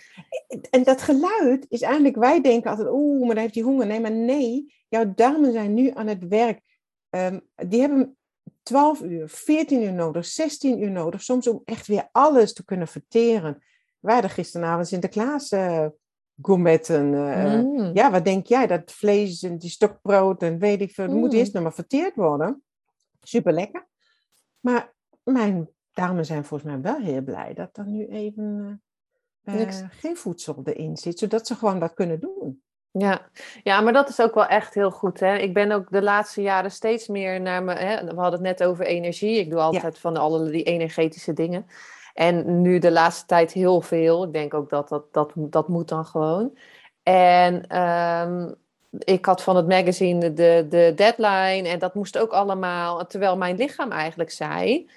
En dat geluid is eigenlijk, wij denken altijd, oeh, maar dan heeft hij honger. Nee, maar nee, jouw darmen zijn nu aan het werk. Um, die hebben 12 uur, 14 uur nodig, 16 uur nodig, soms om echt weer alles te kunnen verteren. Wij hadden gisteravond Sinterklaas uh, gourmetten. Uh, mm. Ja, wat denk jij? Dat vlees en die stokbrood en weet ik veel, dat moet mm. eerst nog maar verteerd worden. Super lekker. Maar mijn dames zijn volgens mij wel heel blij dat er nu even uh, geen voedsel erin zit, zodat ze gewoon dat kunnen doen. Ja. ja, maar dat is ook wel echt heel goed. Hè? Ik ben ook de laatste jaren steeds meer naar me. Hè? We hadden het net over energie. Ik doe altijd van alle die energetische dingen. En nu de laatste tijd heel veel. Ik denk ook dat dat, dat, dat moet dan gewoon. En um, ik had van het magazine de, de deadline en dat moest ook allemaal. Terwijl mijn lichaam eigenlijk zei: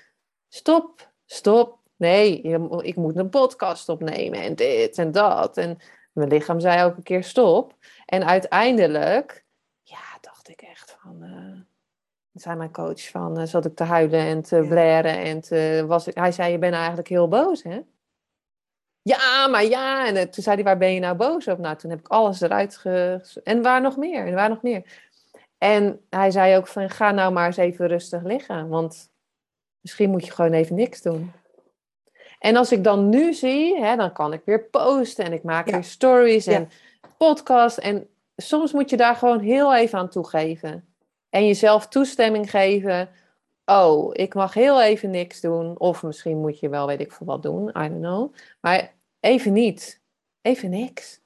stop, stop. Nee, ik moet een podcast opnemen en dit en dat. En mijn lichaam zei ook een keer stop. En uiteindelijk, ja, dacht ik echt van. Uh, zei mijn coach van, uh, zat ik te huilen en te blaren en te, was ik, hij zei, je bent eigenlijk heel boos, hè? Ja, maar ja. En toen zei hij, waar ben je nou boos op? Nou, toen heb ik alles eruit ge... En waar nog meer? En waar nog meer? En hij zei ook van, ga nou maar eens even rustig liggen. Want misschien moet je gewoon even niks doen. En als ik dan nu zie, hè, dan kan ik weer posten en ik maak weer stories en ja. podcasts. En soms moet je daar gewoon heel even aan toegeven. En jezelf toestemming geven. Oh, ik mag heel even niks doen. Of misschien moet je wel, weet ik veel wat doen. I don't know. Maar even niet. Even niks.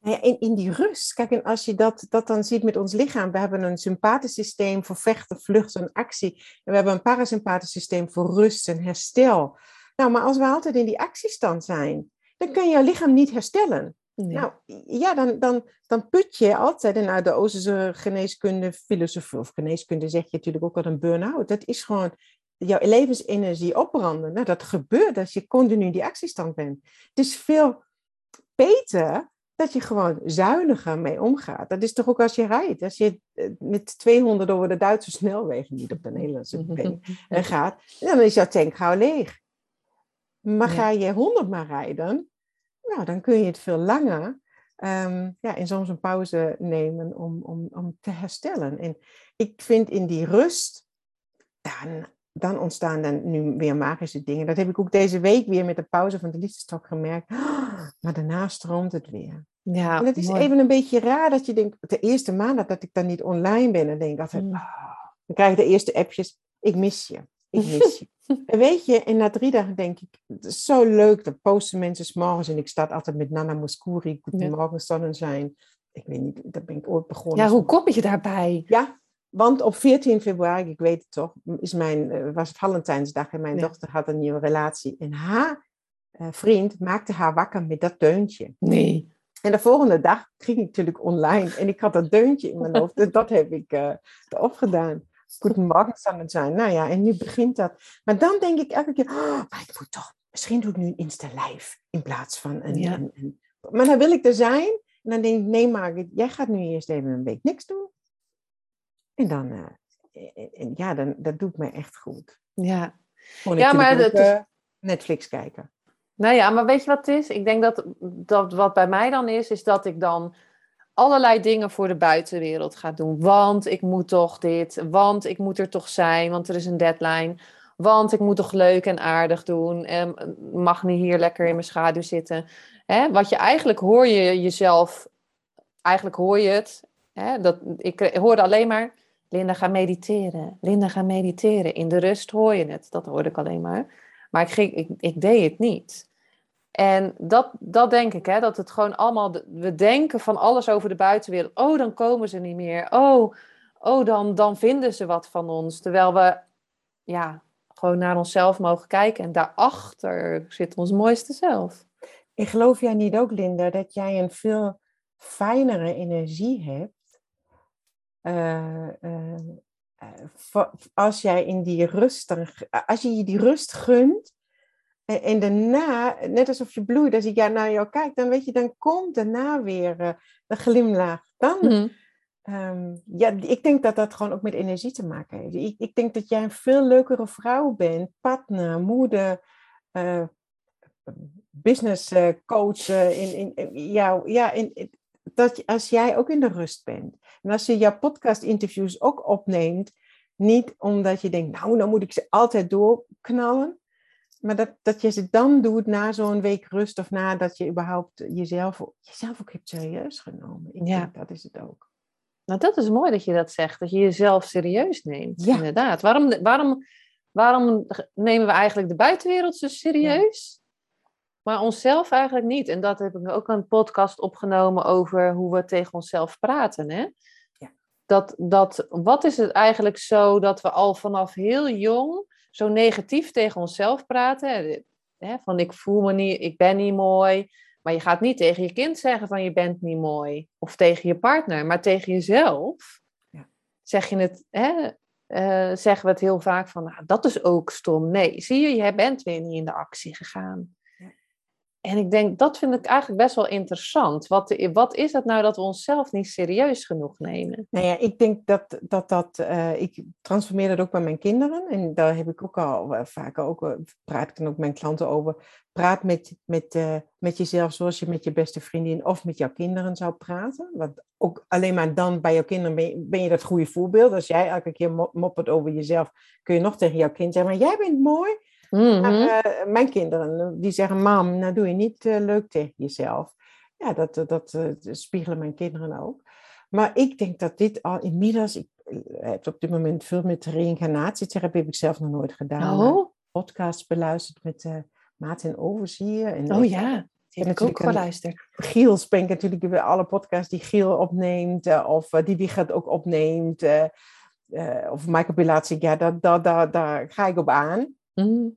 Nou ja, in, in die rust. Kijk, en als je dat, dat dan ziet met ons lichaam. We hebben een sympathisch systeem voor vechten, vluchten en actie. En we hebben een parasympathisch systeem voor rust en herstel. Nou, maar als we altijd in die actiestand zijn, dan kan je lichaam niet herstellen. Nou, ja, dan, dan, dan put je altijd, en uit de Oosterse geneeskunde, filosofie of geneeskunde zeg je natuurlijk ook al een burn-out. Dat is gewoon jouw levensenergie opbranden. Nou, dat gebeurt als je continu in die actiestand bent. Het is veel beter dat je gewoon zuiniger mee omgaat. Dat is toch ook als je rijdt. Als je eh, met 200 over de Duitse snelwegen, niet op de Nederlandse gaat, dan is jouw tank gauw leeg. Maar ga je 100 maar rijden, nou, dan kun je het veel langer um, ja, en soms een pauze nemen om, om, om te herstellen. En ik vind in die rust, dan, dan ontstaan dan nu weer magische dingen. Dat heb ik ook deze week weer met de pauze van de liefdestok gemerkt. maar daarna stroomt het weer. Ja, en het is even een beetje raar dat je denkt, de eerste maand dat ik dan niet online ben, en denk ik altijd, mm. oh, dan krijg je de eerste appjes, ik mis je, ik mis je. En weet je, en na drie dagen denk ik, het is zo leuk, dat posten mensen s'morgens en ik sta altijd met Nana Mouskouri, Goedemorgen ja. Sonnenschein. Ik weet niet, dat ben ik ooit begonnen. Ja, hoe kom je daarbij? Ja, want op 14 februari, ik weet het toch, is mijn, eh, was het Valentijnsdag en mijn dochter had een nieuwe relatie. En haar uh, vriend maakte haar wakker met dat deuntje. Nee. En de volgende dag ging ik natuurlijk online en ik had dat deuntje in mijn hoofd. Dus dat heb ik uh, erop gedaan. Goedemorgen zijn. Nou ja, en nu begint dat. Maar dan denk ik elke keer, oh, maar ik moet toch, misschien doe ik nu een Insta-live in plaats van een, ja. een, een, Maar dan wil ik er zijn. En dan denk ik, nee Margit, jij gaat nu eerst even een week niks doen. En dan, uh, ja, dan, dat doet me echt goed. Ja, ja maar dat is... Netflix kijken. Nou ja, maar weet je wat het is? Ik denk dat, dat wat bij mij dan is, is dat ik dan allerlei dingen voor de buitenwereld ga doen. Want ik moet toch dit, want ik moet er toch zijn, want er is een deadline. Want ik moet toch leuk en aardig doen en mag niet hier lekker in mijn schaduw zitten. Hè? Wat je eigenlijk hoor je jezelf, eigenlijk hoor je het. Hè? Dat, ik hoorde alleen maar, Linda ga mediteren, Linda ga mediteren. In de rust hoor je het, dat hoorde ik alleen maar. Maar ik, ging, ik, ik deed het niet. En dat, dat denk ik, hè, dat het gewoon allemaal, we denken van alles over de buitenwereld. Oh, dan komen ze niet meer. Oh, oh dan, dan vinden ze wat van ons. Terwijl we ja, gewoon naar onszelf mogen kijken. En daarachter zit ons mooiste zelf. Ik geloof jij niet ook, Linda, dat jij een veel fijnere energie hebt. Uh, uh, als jij in die rust, als je je die rust gunt, en, daarna, net alsof je bloeit, als ik ja, naar jou kijk, dan weet je, dan komt daarna weer uh, de glimlach. Dan, mm um, ja, ik denk dat dat gewoon ook met energie te maken heeft. Ik, ik denk dat jij een veel leukere vrouw bent, partner, moeder, uh, business uh, coach. in, in, jou, ja, in, dat als jij ook in de rust bent. En als je jouw podcast interviews ook opneemt, Niet omdat je denkt, nou, dan moet ik ze altijd doorknallen. Maar dat, dat je ze dan doet na zo'n week rust of nadat je überhaupt jezelf, jezelf ook hebt serieus genomen. Ik Ja. denk, dat is het ook. Nou, dat is mooi dat je dat zegt, dat je jezelf serieus neemt. Ja. Inderdaad. Waarom, waarom, waarom nemen we eigenlijk de buitenwereld zo serieus, maar onszelf eigenlijk niet? En dat heb ik ook een podcast opgenomen over hoe we tegen onszelf praten. Hè? Dat, dat, wat is het eigenlijk zo dat we al vanaf heel jong zo negatief tegen onszelf praten? Hè? Van ik voel me niet, ik ben niet mooi. Maar je gaat niet tegen je kind zeggen van je bent niet mooi. Of tegen je partner, maar tegen jezelf. Ja. Zeg je het, hè, eh, zeggen we het heel vaak van, nou, dat is ook stom. Nee, zie je, jij bent weer niet in de actie gegaan. En ik denk, dat vind ik eigenlijk best wel interessant. Wat, wat is het nou dat we onszelf niet serieus genoeg nemen? Nou ja, ik denk dat dat, dat eh, ik transformeer dat ook bij mijn kinderen. En daar heb ik ook al eh, vaak ook, eh, praat ik dan ook met mijn klanten over. Praat met, met, met jezelf zoals je met je beste vriendin of met jouw kinderen zou praten. Want ook alleen maar dan bij jouw kinderen ben je, ben je dat goede voorbeeld. Als jij elke keer mo- moppert over jezelf, kun je nog tegen jouw kind zeggen, maar jij bent mooi. Maar, eh, mijn kinderen, eh, die zeggen, mam, nou doe je niet eh, leuk tegen jezelf. Ja, dat, dat, spiegelen mijn kinderen ook. Maar ik denk dat dit al inmiddels, ik heb op dit moment veel met reïncarnatietherapie, heb ik zelf nog nooit gedaan. Oh, Podcasts beluisterd met eh Maarten Overzier. En oh ja, die heb ik ook geluisterd. Giel spreekt natuurlijk weer alle podcasts die Giel opneemt, of eh, die Wiegert ook opneemt, of Michael Pilatschik, ja, daar, daar, daar, daar ga ik op aan. Mhm.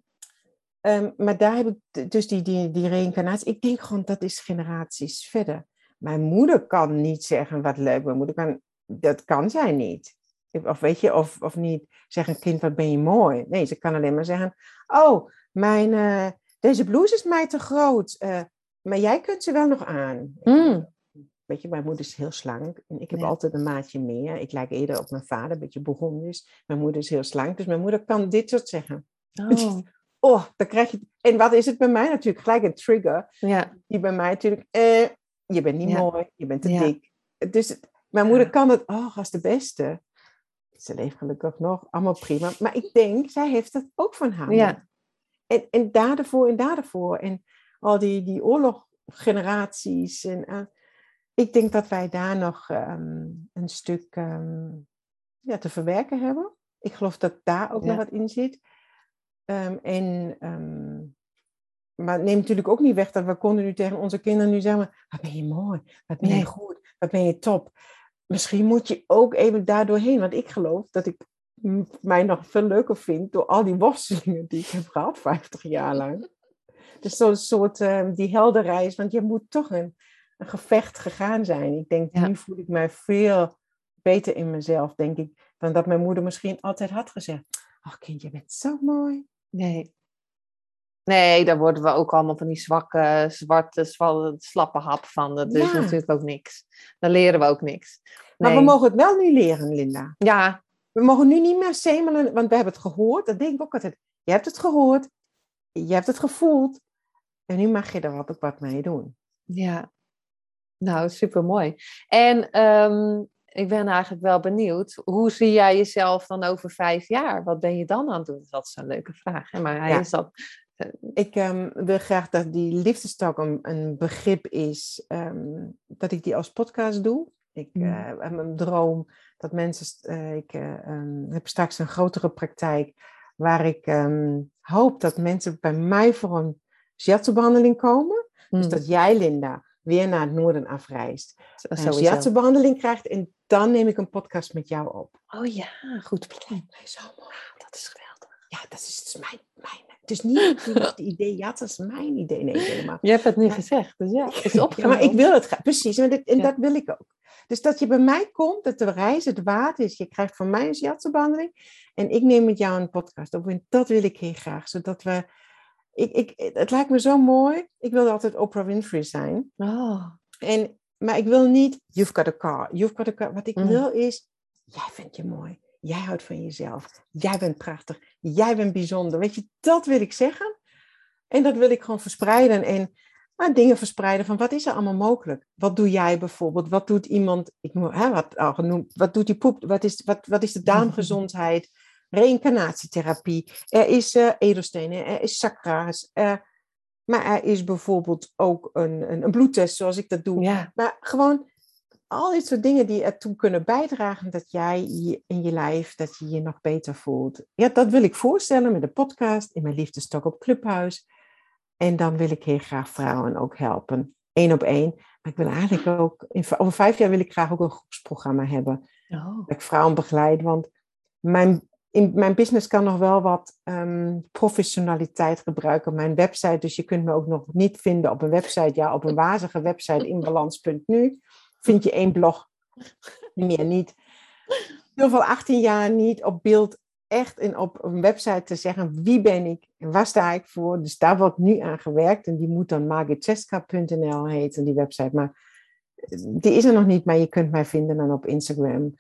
Ehm, maar daar heb ik dus die, die, die reïncarnatie. Ik denk gewoon dat is generaties verder. Mijn moeder kan niet zeggen wat leuk. Mijn moeder kan, dat kan zij niet. Of weet je, of, of niet zeggen, kind, wat ben je mooi. Nee, ze kan alleen maar zeggen, oh, mijn, eh, deze blouse is mij te groot. eh, maar jij kunt ze wel nog aan. Mm. Weet je, mijn moeder is heel slank. En ik heb Ja. altijd een maatje meer. Ik lijk eerder op mijn vader, een beetje Burgondisch. Mijn moeder is heel slank. Dus mijn moeder kan dit soort zeggen. Oh, Oh, dan krijg je. En wat is het bij mij natuurlijk? Gelijk een trigger. ja. Die bij mij natuurlijk. Eh, je bent niet Ja. mooi, je bent te Ja. dik. Dus mijn moeder kan het. Oh, als de beste. Ze leeft gelukkig nog, allemaal prima. Maar ik denk, zij heeft het ook van haar. Ja. En, en daarvoor en daarvoor. En al die, die oorloggeneraties. En, eh, ik denk dat wij daar nog ehm, een stuk ehm, ja, te verwerken hebben. Ik geloof dat daar ook nog wat in zit. Ehm, en, ehm, maar het neemt natuurlijk ook niet weg dat we continu tegen onze kinderen nu zeggen: Wat ben je mooi, wat ben je Nee. goed, wat ben je top. Misschien moet je ook even daar doorheen, want ik geloof dat ik mij nog veel leuker vind door al die worstelingen die ik heb gehad, 50 jaar lang. Dus zo'n soort ehm, die helderreis, want je moet toch een, een gevecht gegaan zijn. Ik denk, Ja. nu voel ik mij veel beter in mezelf, denk ik, dan dat mijn moeder misschien altijd had gezegd. Ach kind, je bent zo mooi. Nee. Nee, daar worden we ook allemaal van die zwakke, zwarte, zwa- slappe hap van. Dat is natuurlijk ook niks. Daar leren we ook niks. Maar Nee. we mogen het wel nu leren, Linda. Ja, We mogen nu niet meer semelen, want we hebben het gehoord. Dat denk ik ook altijd. Je hebt het gehoord, je hebt het gevoeld. En nu mag je er wat, ook wat mee doen. ja. Nou, supermooi. En ehm, ik ben eigenlijk wel benieuwd, hoe zie jij jezelf dan over vijf jaar? Wat ben je dan aan het doen? Dat is een leuke vraag, hè? maar hij Ja. is dat... Ik ehm, wil graag dat die liefdestak een, een begrip is, ehm, dat ik die als podcast doe. Ik Mm. eh, heb een droom dat mensen, eh, ik eh, ehm, heb straks een grotere praktijk waar ik hoop dat mensen bij mij voor een shiatsu-behandeling komen. Dus Hmm, dat jij, Linda, weer naar het noorden afreist. Een sowieso. shiatsu-behandeling krijgt en dan neem ik een podcast met jou op. Oh ja, goed plan. Zo mooi. Dat is geweldig. Ja, dat is, dat is mijn, mijn. Het is niet het idee, ja, dat is mijn idee. Nee, helemaal. Je hebt het Ja. gezegd, dus ja, het is Ja, opgenomen. maar ik wil het graag. Precies, en, dit, en Ja. dat wil ik ook. Dus dat je bij mij komt, dat de reis het waard is. Je krijgt van mij een shiatsu-behandeling. En ik neem met jou een podcast op. En dat wil ik heel graag. Zodat we... Ik, ik, het lijkt me zo mooi. Ik wilde altijd Oprah Winfrey zijn. Oh, En, maar ik wil niet, you've got a car, you've got a car. Wat ik Mm. wil is, jij vindt je mooi. Jij houdt van jezelf. Jij bent prachtig. Jij bent bijzonder. Weet je, dat wil ik zeggen. En dat wil ik gewoon verspreiden. En maar dingen verspreiden van wat is er allemaal mogelijk? Wat doe jij bijvoorbeeld? Wat doet iemand, ik noem, hè, wat al genoemd, wat doet die poep? Wat is, wat, wat is de darmgezondheid? Reïncarnatietherapie. Er is uh, edelstenen, er is sakra's. Maar er is bijvoorbeeld ook een, een, een bloedtest zoals ik dat doe. Ja. Maar gewoon al dit soort dingen die ertoe kunnen bijdragen dat jij in je lijf, dat je je nog beter voelt. Ja, dat wil ik voorstellen met de podcast, in mijn liefdestok op Clubhuis. En dan wil ik heel graag vrouwen ook helpen. Eén op één. Maar ik wil eigenlijk ook, in, over vijf jaar wil ik graag ook een groepsprogramma hebben. Oh. Dat ik vrouwen begeleid. Want mijn, in mijn business kan nog wel wat um, professionaliteit gebruiken. Mijn website, dus je kunt me ook nog niet vinden op een website. Ja, op een wazige website inbalans.nu vind je één blog. Meer niet. Heel veel 18 jaar niet op beeld echt in, op een website te zeggen wie ben ik en waar sta ik voor. Dus daar wordt nu aan gewerkt en die moet dan margitcheska.nl heten, die website. Maar die is er nog niet, maar je kunt mij vinden dan op Instagram,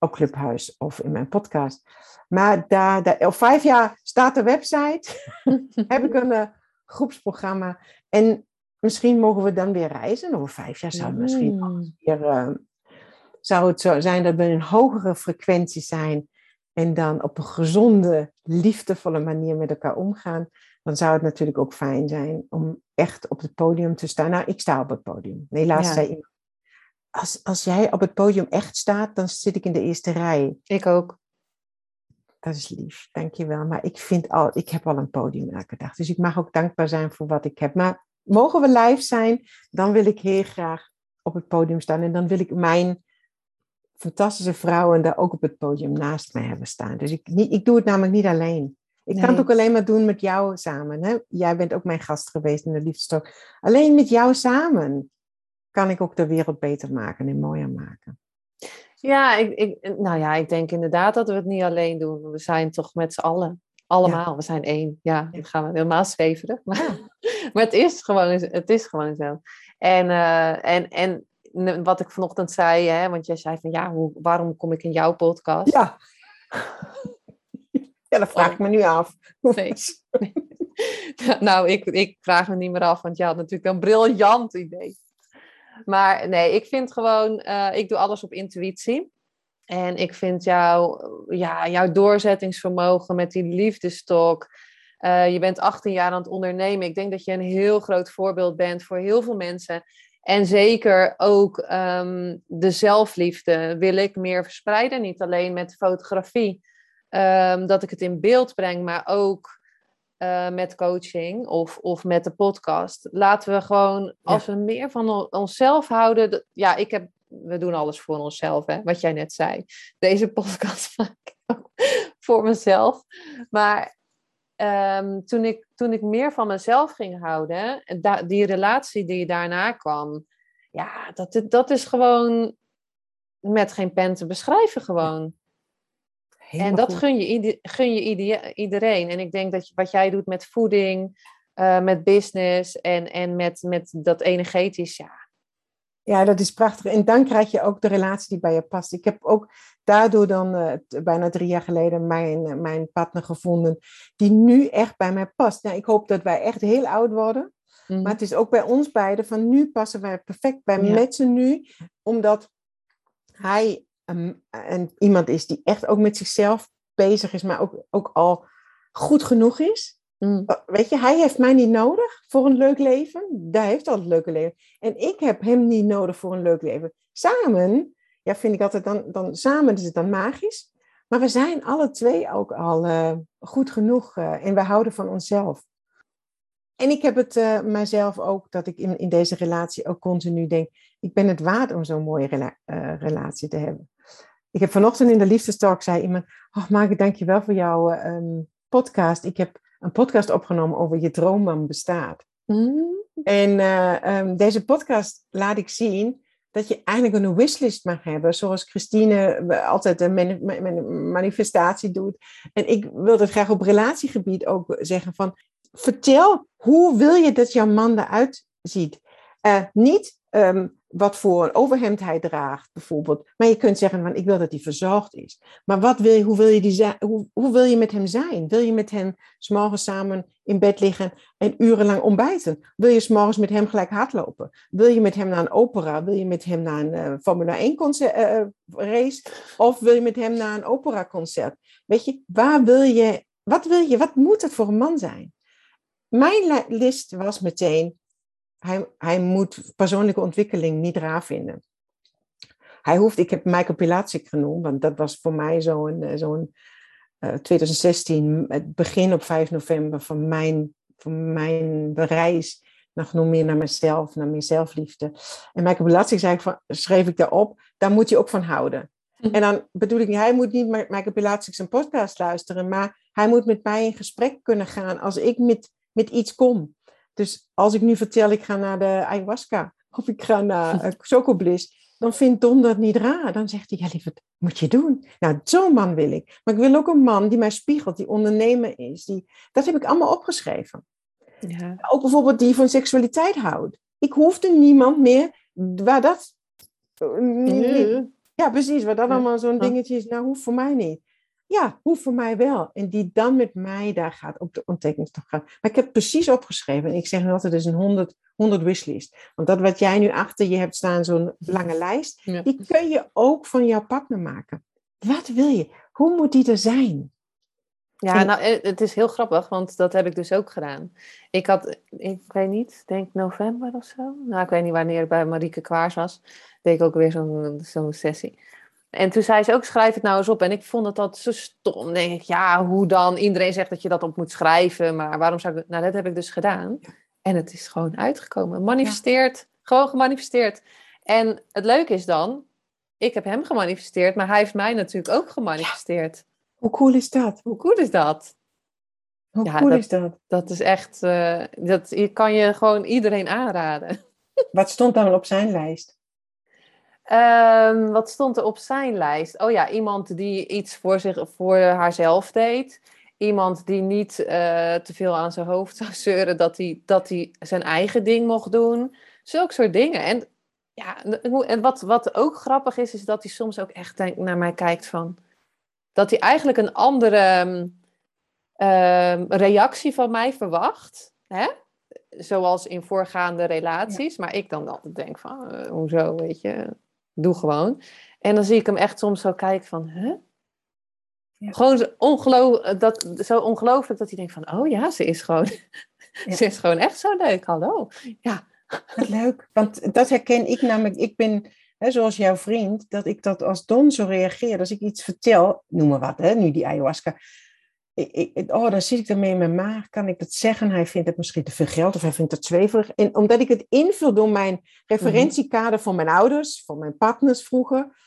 op Clubhuis of in mijn podcast. Maar daar, daar, al vijf jaar staat de website, heb ik een uh, groepsprogramma. En misschien mogen we dan weer reizen. Over vijf jaar zou het misschien mm. weer, uh, zou het zo zijn dat we in een hogere frequentie zijn en dan op een gezonde, liefdevolle manier met elkaar omgaan, dan zou het natuurlijk ook fijn zijn om echt op het podium te staan. Nou, ik sta op het podium. Helaas ja. zei iemand, als, als jij op het podium echt staat, dan zit ik in de eerste rij. Ik ook. Dat is lief, dankjewel. Maar ik, vind al, ik heb al een podium elke dag. Dus ik mag ook dankbaar zijn voor wat ik heb. Maar mogen we live zijn, dan wil ik heel graag op het podium staan. En dan wil ik mijn fantastische vrouwen daar ook op het podium naast mij hebben staan. Dus ik, niet, ik doe het namelijk niet alleen. Ik kan het ook alleen maar doen met jou samen. Hè? Jij bent ook mijn gast geweest in de Liefdestok. Alleen met jou samen kan ik ook de wereld beter maken en mooier maken. Ja, ik, ik, nou ja, ik denk inderdaad dat we het niet alleen doen. We zijn toch met z'n allen. Allemaal, we zijn één. Ja, dan gaan we helemaal zweverig. Maar, maar het, is gewoon, het is gewoon zo. En, uh, en, en wat ik vanochtend zei, hè, want jij zei van ja, hoe, waarom kom ik in jouw podcast? Ja. Ja, dat vraag ik me nu af. Nee. nou, ik, ik vraag me niet meer af, want je had natuurlijk een briljant idee. Maar nee, ik vind gewoon, uh, ik doe alles op intuïtie. En ik vind jou, ja, jouw doorzettingsvermogen met die liefdestok. Uh, je bent 18 jaar aan het ondernemen. Ik denk dat je een heel groot voorbeeld bent voor heel veel mensen. En zeker ook um, de zelfliefde wil ik meer verspreiden. Niet alleen met fotografie, um, dat ik het in beeld breng, maar ook uh, met coaching of, of met de podcast. Laten we gewoon, als we meer van onszelf houden. Ja, ik heb, we doen alles voor onszelf, hè, wat jij net zei. Deze podcast maak ik ook voor mezelf. Maar um, toen, ik, toen ik meer van mezelf ging houden, da, die relatie die daarna kwam, ja, dat, dat is gewoon met geen pen te beschrijven gewoon. En dat gun je, gun je iedereen. En ik denk dat je, wat jij doet met voeding, uh, met business en, en met, met dat energetisch, ja, ja, dat is prachtig. En dan krijg je ook de relatie die bij je past. Ik heb ook daardoor dan uh, bijna drie jaar geleden mijn, uh, mijn partner gevonden, die nu echt bij mij past. Nou, ik hoop dat wij echt heel oud worden. Mm. Maar het is ook bij ons beiden van nu passen wij perfect bij ja. nu, omdat hij um, een, iemand is die echt ook met zichzelf bezig is, maar ook, ook al goed genoeg is. Mm. Weet je, hij heeft mij niet nodig voor een leuk leven. Hij heeft al het leuke leven. En ik heb hem niet nodig voor een leuk leven. Samen, ja, vind ik altijd dan, dan samen is het dan magisch. Maar we zijn alle twee ook al uh, goed genoeg uh, en we houden van onszelf. En ik heb het uh, mijzelf ook, dat ik in, in deze relatie ook continu denk, ik ben het waard om zo'n mooie rela relatie te hebben. Ik heb vanochtend in de liefdestalk zei iemand, oh Marke, dankjewel voor jouw um, podcast. Ik heb een podcast opgenomen over je droomman bestaat. Mm. En um, deze podcast laat ik zien dat je eigenlijk een wishlist mag hebben, zoals Christine altijd een mani mani manifestatie doet. En ik wil graag op relatiegebied ook zeggen van, vertel hoe wil je dat jouw man eruit ziet. Uh, niet um, wat voor overhemd hij draagt, bijvoorbeeld. Maar je kunt zeggen, van, ik wil dat hij verzorgd is. Maar wat wil hoe, wil je die, hoe, wil je met hem zijn? Wil je met hem s'morgens samen in bed liggen en urenlang ontbijten? Wil je s'morgens met hem gelijk hardlopen? Wil je met hem naar een opera? Wil je met hem naar een uh, Formule 1 concert, uh, race? Of wil je met hem naar een operaconcert? Weet je, waar wil je, wat wil je, wat moet het voor een man zijn? Mijn list was meteen, hij, hij moet persoonlijke ontwikkeling niet raar vinden. Hij hoeft, ik heb Michael Pilatschik genoemd, want dat was voor mij zo'n eh, zo'n uh, 2016, het begin op 5 november van mijn, van mijn reis nog meer naar mezelf, naar meer zelfliefde. En Michael Pilatschik zei van, schreef ik daarop, daar moet je ook van houden. Mhm. En dan bedoel ik, hij moet niet met Michael Pilatschik zijn podcast luisteren, maar hij moet met mij in gesprek kunnen gaan als ik met, met iets kom. Dus als ik nu vertel, ik ga naar de ayahuasca of ik ga naar uh, dan vindt Don dat niet raar. Dan zegt hij, ja lieverd, moet je doen. Nou, zo'n man wil ik. Maar ik wil ook een man die mij spiegelt, die ondernemer is. Die... Dat heb ik allemaal opgeschreven. Ja. Ook bijvoorbeeld die van seksualiteit houdt. Ik hoefde niemand meer waar dat... Ja, precies, waar dat allemaal zo'n dingetje is. Nou, hoeft voor mij niet. Ja, hoe voor mij wel. En die dan met mij daar gaat op de ontdekkingstocht gaat. Maar ik heb precies opgeschreven. En ik zeg nu altijd, het is een 100, 100 wishlist. Want dat wat jij nu achter je hebt staan, zo'n lange lijst, die kun je ook van jouw partner maken. Wat wil je? Hoe moet die er zijn? Ja, nou, eh, het is heel grappig, want dat heb ik dus ook gedaan. Ik had, ik weet niet, denk november of zo. Nou, ik weet niet wanneer ik bij Marieke Kwaars was. Deed ik ook weer zo'n zo'n sessie. En toen zei ze ook, schrijf het nou eens op. En ik vond het dat zo stom. Dan denk ik, ja, hoe dan? Iedereen zegt dat je dat op moet schrijven. Maar waarom zou ik... Nou, dat heb ik dus gedaan. En het is gewoon uitgekomen. Manifesteerd. Gewoon gemanifesteerd. En het leuke is dan, ik heb hem gemanifesteerd. Maar hij heeft mij natuurlijk ook gemanifesteerd. Hoe cool is dat? Hoe cool is dat? Hoe ja, cool is dat? Dat is echt... Uh, dat kan je gewoon iedereen aanraden. Wat stond dan op zijn lijst? Um, wat stond er op zijn lijst? Oh ja, iemand die iets voor, zich, voor haarzelf deed. Iemand die niet uh, te veel aan zijn hoofd zou zeuren dat hij, dat hij zijn eigen ding mocht doen. Zulke soort dingen. En, ja, en wat, wat ook grappig is, is dat hij soms ook echt naar mij kijkt van... Dat hij eigenlijk een andere um, reactie van mij verwacht. Hè? Zoals in voorgaande relaties. Maar ik dan altijd denk van, uh, hoezo, weet je doe gewoon. En dan zie ik hem echt soms zo kijken van, huh? Ja. Gewoon ongeloof, dat, zo ongelooflijk dat hij denkt van, oh ja, ze is gewoon, ze is gewoon echt zo leuk, hallo. Ja. Wat leuk, want dat herken ik namelijk, ik ben, hè, zoals jouw vriend, dat ik dat als Don zo reageer, als ik iets vertel, noem maar wat, hè, nu die ayahuasca, ik, oh, dan zit ik ermee in mijn maag. Kan ik dat zeggen? Hij vindt het misschien te veel geld of hij vindt het zweverig. En omdat ik het invul door mijn referentiekader van mijn ouders, van mijn partners vroeger.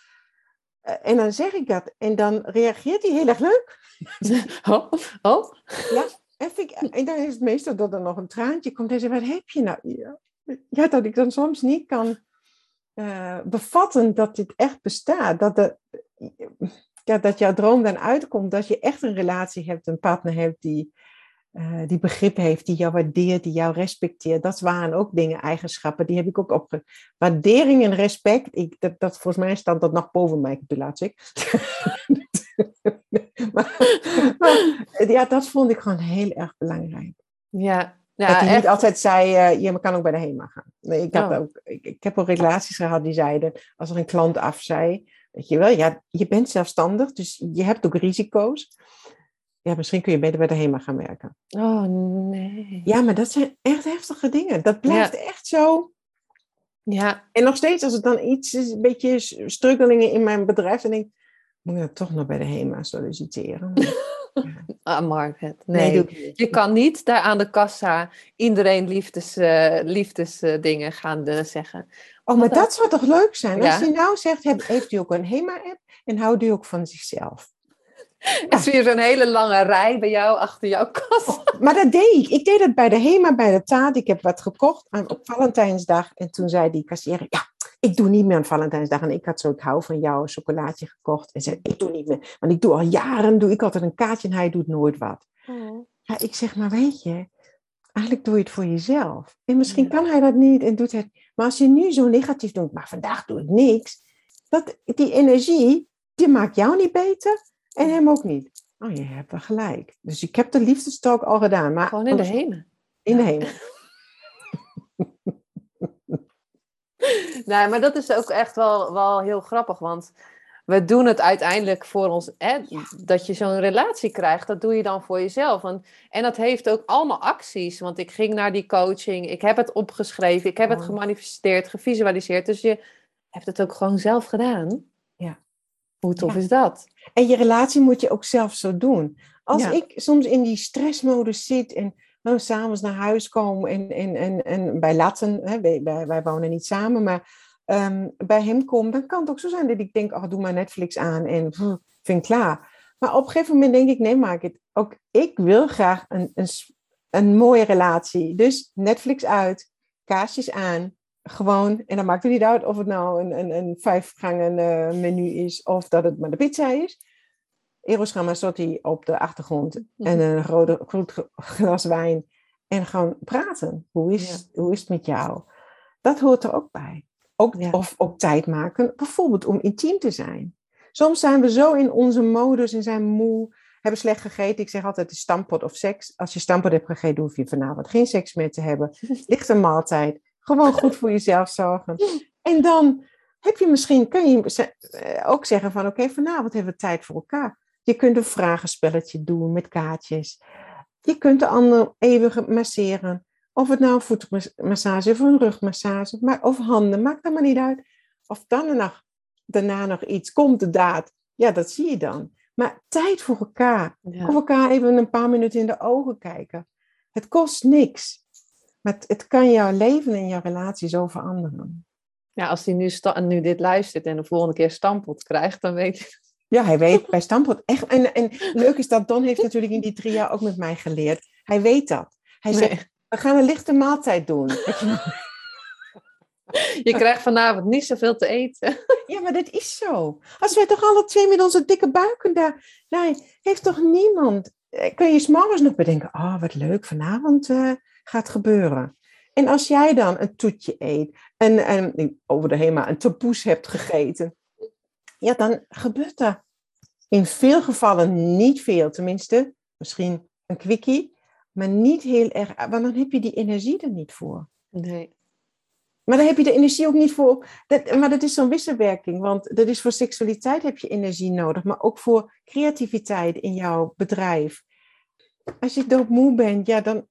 Eh, en dan zeg ik dat. En dan reageert hij heel erg leuk. Oh, oh. Ja, en, ik, en dan is het meestal dat er nog een traantje komt. Hij zegt, wat heb je nou? Ja, dat ik dan soms niet kan uh, bevatten dat dit echt bestaat. Dat de, ja, dat jouw droom dan uitkomt, dat je echt een relatie hebt, een partner hebt die, uh, die begrip heeft, die jou waardeert, die jou respecteert. Dat waren ook dingen, eigenschappen, die heb ik ook opge... Waardering en respect, ik, dat, dat, volgens mij staat dat nog boven mij, ik. maar, maar, ja, dat vond ik gewoon heel erg belangrijk. Ja, ja, dat hij niet altijd zei, uh, je kan ook bij de HEMA gaan. Nee, ik, heb oh. ook, ik, ik, heb ook relaties gehad die zeiden, als er een klant af zei, Weet je wel, ja, je bent zelfstandig, dus je hebt ook risico's. Ja, misschien kun je beter bij de HEMA gaan werken. Oh, nee. Ja, maar dat zijn echt heftige dingen. Dat blijft echt zo. Ja. En nog steeds, als het dan iets is, een beetje struggelingen in mijn bedrijf, dan denk ik, moet je toch nog bij de HEMA solliciteren? ah, Margaret, nee. nee je kan niet daar aan de kassa iedereen liefdes, uh, liefdesdingen uh, gaan uh, zeggen. Oh, maar dat zou toch leuk zijn? Als je nou zegt, heeft u ook een HEMA-app en houdt u ook van zichzelf? Ja. Is weer zo'n hele lange rij bij jou achter jouw kast. Oh, maar dat deed ik. Ik deed het bij de HEMA, bij de taart. Ik heb wat gekocht aan, op Valentijnsdag. En toen zei die kassier, ja, ik doe niet meer aan Valentijnsdag. En ik had zo, ik hou van jou, een chocolaatje gekocht. En zei, ik doe niet meer. Want ik doe al jaren, doe ik altijd een kaartje en hij doet nooit wat. Oh. Ja, ik zeg, maar weet je, eigenlijk doe je het voor jezelf. En misschien kan hij dat niet en doet het. Maar als je nu zo negatief doet, maar vandaag doe ik niks. Dat, die energie, die maakt jou niet beter en hem ook niet. Oh, je hebt wel gelijk. Dus ik heb de liefdestalk al gedaan. Maar Gewoon in de hemel. In de hemel. nee, maar dat is ook echt wel, wel heel grappig. Want we doen het uiteindelijk voor ons. Hè, Dat je zo'n relatie krijgt, dat doe je dan voor jezelf. Want, en dat heeft ook allemaal acties. Want ik ging naar die coaching, ik heb het opgeschreven, ik heb het gemanifesteerd, gevisualiseerd. Dus je hebt het ook gewoon zelf gedaan. Ja. Hoe tof is dat? En je relatie moet je ook zelf zo doen. Als ik soms in die stressmodus zit en nou, s'avonds naar huis kom en, en, en, en bij Latten, hè, wij, wij, wonen niet samen, maar um, bij hem kom, dan kan het ook zo zijn dat ik denk, oh, doe maar Netflix aan en pff, vind ik klaar. Maar op een gegeven moment denk ik, nee, maak het. Ook ik wil graag een, een, een mooie relatie. Dus Netflix uit, kaarsjes aan, gewoon, en dan maakt het niet uit of het nou een, een, een vijfgangen uh, menu is of dat het maar de pizza is. Eros Ramazzotti op de achtergrond mhm. en een rode, groot glas wijn. En gewoon praten. Hoe is, hoe is het met jou? Dat hoort er ook bij. Ook, Of ook tijd maken, bijvoorbeeld om intiem te zijn. Soms zijn we zo in onze modus en zijn moe, hebben slecht gegeten. Ik zeg altijd, de stampot of seks. Als je stampot hebt gegeten, hoef je vanavond geen seks meer te hebben. Lichte maaltijd. Gewoon goed voor jezelf zorgen. En dan heb je misschien, kun je eh, ook zeggen van, oké, vanavond hebben we tijd voor elkaar. Je kunt een vragenspelletje doen met kaartjes. Je kunt de ander even masseren. Of het nou een voetmassage of een rugmassage, maar, of handen, maakt dat maar niet uit. Of dan nog, daarna nog iets komt, de daad. Ja, dat zie je dan. Maar tijd voor elkaar. Ja. Of elkaar even een paar minuten in de ogen kijken. Het kost niks. Maar het, kan jouw leven en jouw relatie zo veranderen. Ja, als hij nu, nu dit luistert en de volgende keer stampot krijgt, dan weet hij ja, hij weet bij Stampot echt. En, en leuk is dat Don heeft natuurlijk in die drie jaar ook met mij geleerd. Hij weet dat. Hij zegt, we gaan een lichte maaltijd doen. Je krijgt vanavond niet zoveel te eten. Ja, maar dat is zo. Als wij toch alle twee met onze dikke buiken daar... Nee, heeft toch niemand... Eh, kun je s'morgens nog bedenken... Oh, wat leuk, vanavond uh, gaat gebeuren. En als jij dan een toetje eet... En, en over de HEMA een tapoes hebt gegeten ja, dan gebeurt er in veel gevallen niet veel. Tenminste, misschien een quickie, maar niet heel erg. Want dan heb je die energie er niet voor. Nee. Maar dan heb je de energie ook niet voor. Dat, maar dat is zo'n wisselwerking. Want dat is voor seksualiteit heb je energie nodig. Maar ook voor creativiteit in jouw bedrijf. Als je doodmoe bent, ja, dan,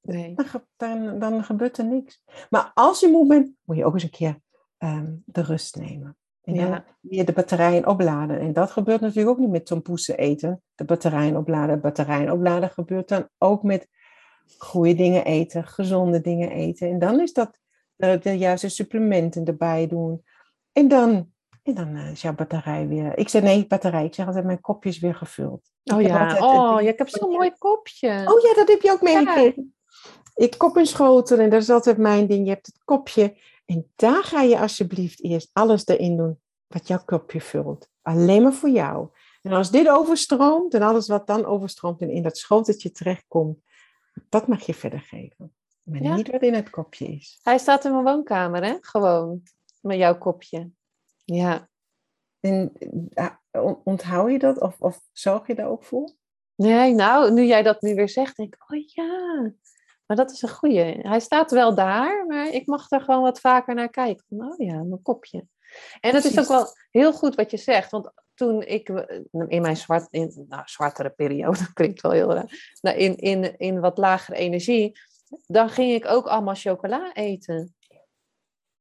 nee. dan, dan, dan, gebeurt er niks. Maar als je moe bent, moet je ook eens een keer ehm, de rust nemen. En ja. weer de batterijen opladen. En dat gebeurt natuurlijk ook niet met tompoesen eten. De batterijen opladen. Batterijen opladen gebeurt dan ook met goede dingen eten, gezonde dingen eten. En dan is dat de, de juiste supplementen erbij doen. En dan, en dan is jouw batterij weer... Ik zeg nee, batterij. Ik zeg altijd, mijn kopje is weer gevuld. Oh ja, oh, je hebt zo'n mooi kopje. Oh ja, dat heb je ook meegekregen. Ik kop en schotel en dat is altijd mijn ding. Je hebt het kopje en daar ga je alsjeblieft eerst alles erin doen wat jouw kopje vult. Alleen maar voor jou. En als dit overstroomt en alles wat dan overstroomt en in dat schoteltje terechtkomt, dat mag je verder geven. Maar niet wat in het kopje is. Hij staat in mijn woonkamer, hè? Gewoon. Met jouw kopje. Ja. En onthoud je dat of, of zorg je daar ook voor? Nee, nou, nu jij dat nu weer zegt, denk ik, oh ja. Maar dat is een goeie. Hij staat wel daar, maar ik mag er gewoon wat vaker naar kijken. Oh ja, mijn kopje. En het is ook wel heel goed wat je zegt. Want toen ik in mijn zwart, in, nou, zwartere periode, klinkt wel heel raar, nou, in, in, in wat lagere energie, dan ging ik ook allemaal chocola eten.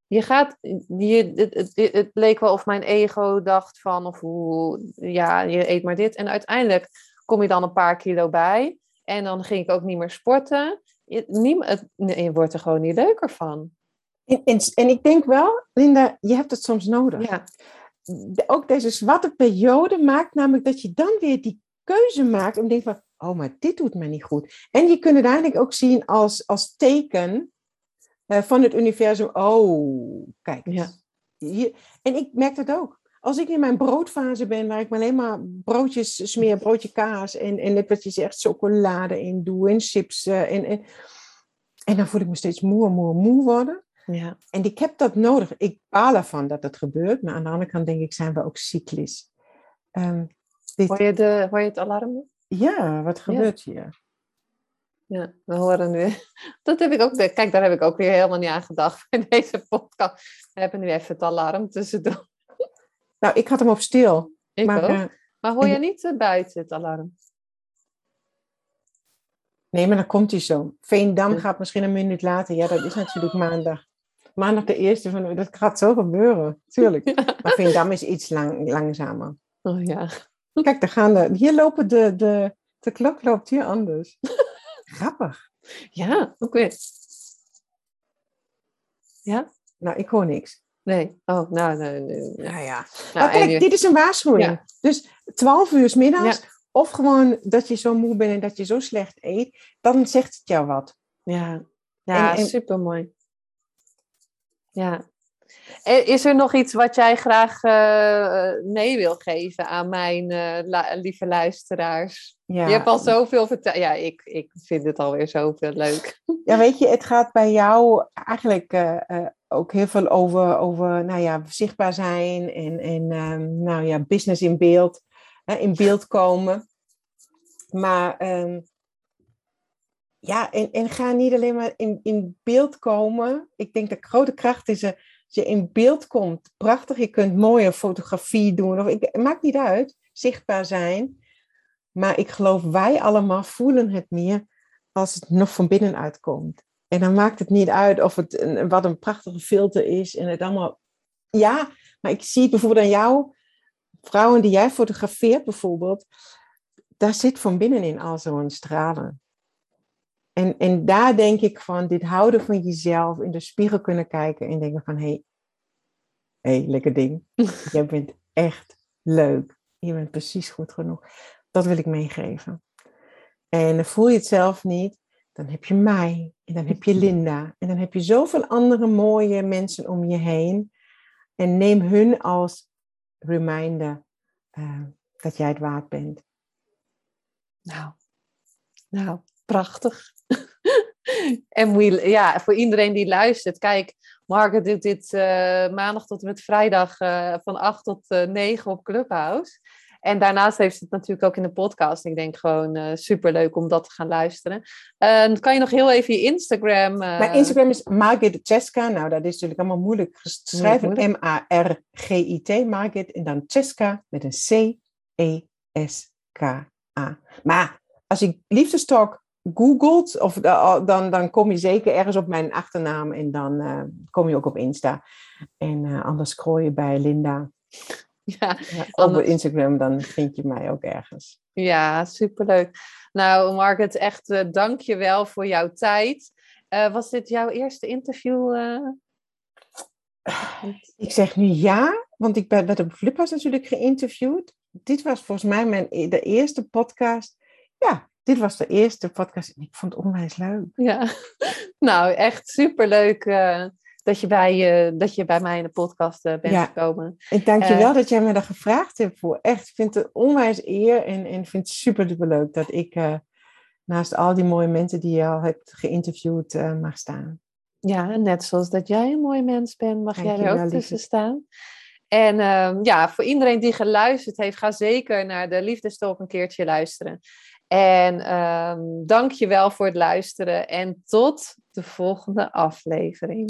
Je gaat, je, het, het, het leek wel of mijn ego dacht van, of hoe, ja, je eet maar dit. En uiteindelijk kom je dan een paar kilo bij. En dan ging ik ook niet meer sporten. Je, wordt er gewoon niet leuker van. En, en, en, ik denk wel, Linda, je hebt het soms nodig. Ja. ook deze zwarte periode maakt namelijk dat je dan weer die keuze maakt om te denken van, oh, maar dit doet me niet goed. En je kunt het eigenlijk ook zien als, als teken uh, van het universum. Oh, kijk. Ja. en ik merk dat ook. Als ik in mijn broodfase ben, waar ik me alleen maar broodjes smeer, broodje kaas en, en net wat je zegt, chocolade in doe en chips. eh, en, en, en dan voel ik me steeds moe, moe, moe worden. Ja. En ik heb dat nodig. Ik baal ervan dat het gebeurt, maar aan de andere kant denk ik, zijn we ook cyclisch. Ehm, dit, Hoor, je de, hoor je het alarm? ja, wat gebeurt hier? Ja, we horen nu. Dat heb ik ook. Kijk, daar heb ik ook weer helemaal niet aan gedacht bij deze podcast. We hebben nu even het alarm tussendoor. Nou, ik had hem op stil. Ik maar, ook. eh, Maar hoor je niet eh, buiten het alarm? nee, maar dan komt hij zo. Veendam gaat misschien een minuut later. Ja, dat is natuurlijk maandag. Maandag de eerste van... Dat gaat zo gebeuren, tuurlijk. Maar Veendam is iets lang, langzamer. Oh ja. Kijk, daar gaan de... Hier lopen de... De, de klok loopt hier anders. Grappig. Ja, ook weer. Ja? Nou, ik hoor niks. Nee. Oh, nou, nee, nee, nee. Nou ja. Nou, kijk, dit is een waarschuwing. Ja. Dus 12 uur 's middags, of gewoon dat je zo moe bent en dat je zo slecht eet, dan zegt het jou wat. Ja, ja En- en- supermooi. Ja. En Is er nog iets wat jij graag eh, mee wil geven aan mijn eh, lieve luisteraars? Ja. Je hebt al zoveel verteld. Ja, ik, ik vind het alweer zoveel leuk. ja, weet je, het gaat bij jou eigenlijk eh, ook heel veel over, over nou ja, zichtbaar zijn en, en ehm, nou ja, business in beeld, hè, in beeld komen. Maar ehm, ja, en, en ga niet alleen maar in, in beeld komen. Ik denk dat grote kracht is er als je in beeld komt. Prachtig, je kunt mooie fotografie doen. Of, ik, maakt niet uit, zichtbaar zijn. Maar ik geloof, wij allemaal voelen het meer als het nog van binnenuit komt. En dan maakt het niet uit of het een, wat een prachtige filter is en het allemaal. Ja, maar ik zie bijvoorbeeld aan jou, vrouwen die jij fotografeert bijvoorbeeld, daar zit van binnenin al zo'n stralen. En, en daar denk ik van, dit houden van jezelf, in de spiegel kunnen kijken en denken van, hé, hey, hey, lekker ding. Jij bent echt leuk. Je bent precies goed genoeg. Dat wil ik meegeven. En voel je het zelf niet, dan heb je mij. En dan heb je Linda. En dan heb je zoveel andere mooie mensen om je heen. En neem hun als reminder eh, dat jij het waard bent. Nou, nou prachtig. en we- ja, voor iedereen die luistert, kijk, Margaret doet dit eh, maandag tot en met vrijdag eh, van 8 tot eh 9 op Clubhouse. En daarnaast heeft ze het natuurlijk ook in de podcast. Ik denk gewoon eh superleuk om dat te gaan luisteren. Eh, dan kan je nog heel even je Instagram... eh, Mijn Instagram is Margit Cheska. Nou, dat is natuurlijk allemaal moeilijk ges- te schrijven. Moeilijk, M-A-R-G-I-T, Margit. En dan Cheska met een C-E-S-K-A. Maar als je liefdestalk googelt, of, da- dan, dan kom je zeker ergens op mijn achternaam. En dan eh, kom je ook op Insta. En anders scroll je bij Linda ja, op Instagram. Dan vind je mij ook ergens. Ja, superleuk. Nou, Margaret, echt eh, dank je wel voor jouw tijd. Eh, was dit jouw eerste interview? eh? Ik zeg nu ja, want ik ben, werd op Fliphouse natuurlijk geïnterviewd. Dit was volgens mij mijn, e- de eerste podcast. Ja, dit was de eerste podcast en ik vond het onwijs leuk. Ja, nou, echt superleuk dat, je bij, eh, dat je bij mij in de podcast eh, bent Ja. gekomen. En dankjewel Eh. dat jij me daar gevraagd hebt voor. Echt, ik vind het onwijs eer en, en vind het super leuk dat ik naast al die mooie mensen die je al hebt geïnterviewd mag staan. Ja, en net zoals dat jij een mooi mens bent, mag jij er ook tussen staan. En ehm, ja, voor iedereen die geluisterd heeft, ga zeker naar de Liefdestalk een keertje luisteren. En ehm dank je wel voor het luisteren en tot de volgende aflevering.